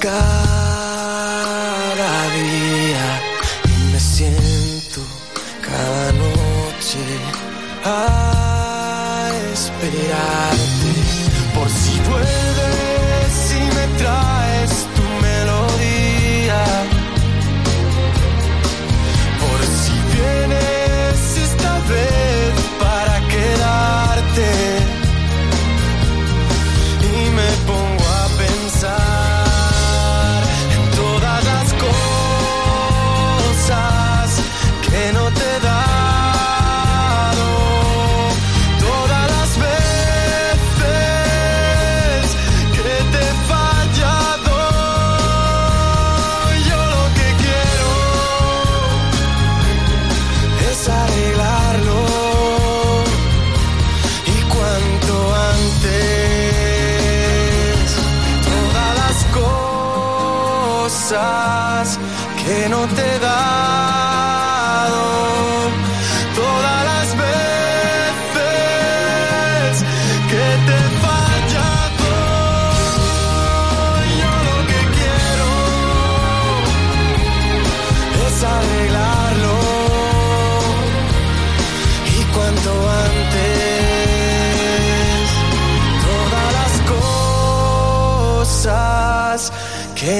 cada día y me siento cada noche a esperarte. Por si vuelves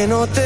no te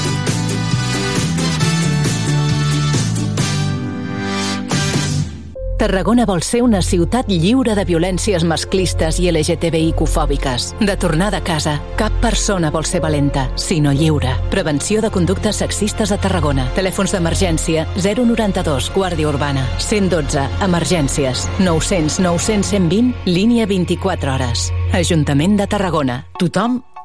Tarragona vol ser una ciutat lliure de violències masclistes i LGTBIQ-fòbiques. De tornada a casa, cap persona vol ser valenta, sinó lliure. Prevenció de conductes sexistes a Tarragona. Telèfons d'emergència 092 Guàrdia Urbana 112 Emergències 900 900 120 línia 24 hores. Ajuntament de Tarragona.
Tothom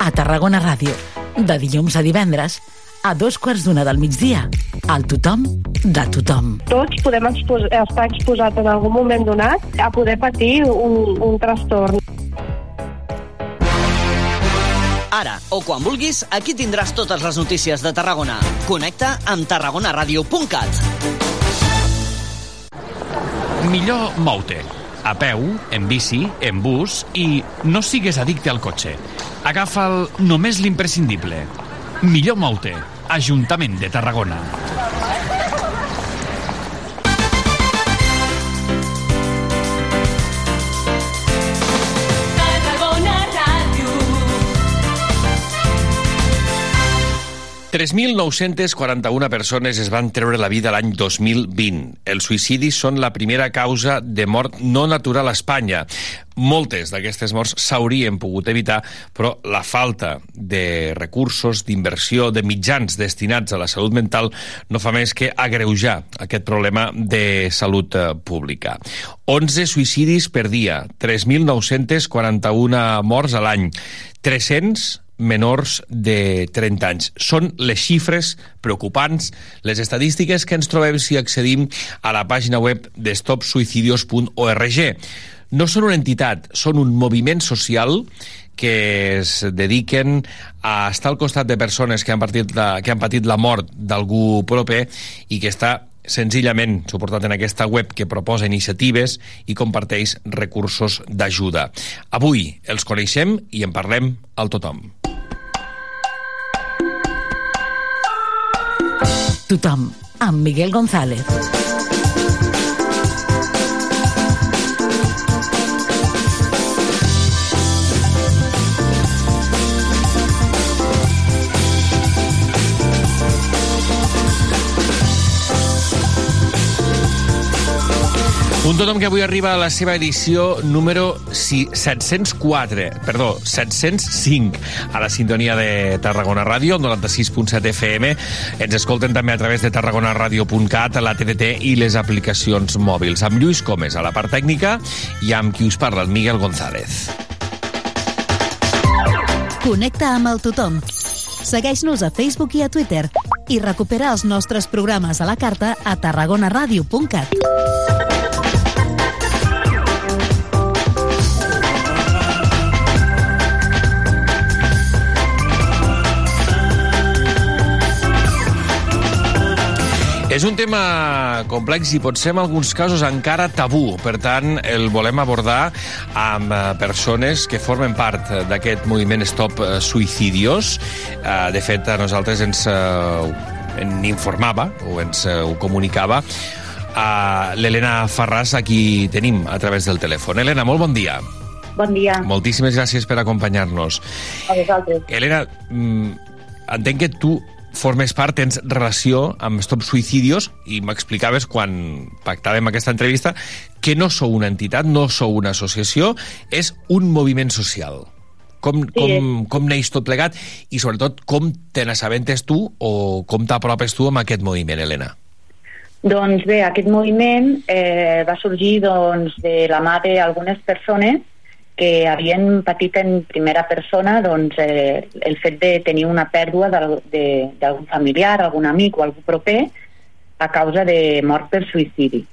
A Tarragona Ràdio. De dilluns a divendres a dos quarts d'una del migdia. Al tothom de tothom.
Tots podem expos estar exposats en algun moment donat a poder patir un, un trastorn.
Ara, o quan vulguis, aquí tindràs totes les notícies de Tarragona. Connecta amb tarragonaradio.cat.
Millor mou-te. A peu, en bici, en bus i no sigues addicte al cotxe. Agafa'l només l'imprescindible. Millor mou-te. Ajuntament de Tarragona. 3.941 persones es van treure la vida l'any 2020. Els suïcidis són la primera causa de mort no natural a Espanya. Moltes d'aquestes morts s'haurien pogut evitar, però la falta de recursos, d'inversió, de mitjans destinats a la salut mental no fa més que agreujar aquest problema de salut eh, pública. 11 suïcidis per dia, 3.941 morts a l'any, 300 menors de 30 anys. Són les xifres preocupants, les estadístiques que ens trobem si accedim a la pàgina web de stopsuicidios.org. No són una entitat, són un moviment social que es dediquen a estar al costat de persones que han, patit la, que han patit la mort d'algú proper i que està senzillament suportat en aquesta web que proposa iniciatives i comparteix recursos d'ajuda. Avui els coneixem i en parlem al tothom.
Tothom, amb Miguel González.
Un tothom que avui arriba a la seva edició número 704, perdó, 705, a la sintonia de Tarragona Ràdio, 96.7 FM. Ens escolten també a través de tarragonaradio.cat, a la TDT i les aplicacions mòbils. Amb Lluís Comes a la part tècnica i amb qui us parla, el Miguel González.
Connecta amb el tothom. Segueix-nos a Facebook i a Twitter i recupera els nostres programes a la carta a tarragonaradio.cat.
És un tema complex i potser en alguns casos encara tabú. Per tant, el volem abordar amb eh, persones que formen part d'aquest moviment Stop eh, Suicidios. Eh, De fet, a nosaltres ens en informava o ens ho comunicava a l'Helena Ferràs, a qui tenim a través del telèfon. Helena, molt bon dia.
Bon dia.
Moltíssimes gràcies per acompanyar-nos.
A vosaltres.
Helena, mm, entenc que tu formes part, tens relació amb Stop Suicidios i m'explicaves quan pactàvem aquesta entrevista que no sou una entitat, no sou una associació, és un moviment social. Com,
Sí.
com, com neix tot plegat i sobretot com te n'assabentes tu o com t'apropes tu amb aquest moviment, Helena?
Doncs bé, aquest moviment eh, va sorgir doncs, de la mà d'algunes persones que havien patit en primera persona doncs, eh, el fet de tenir una pèrdua d'algun familiar, algun amic o algú proper a causa de mort per suïcidi.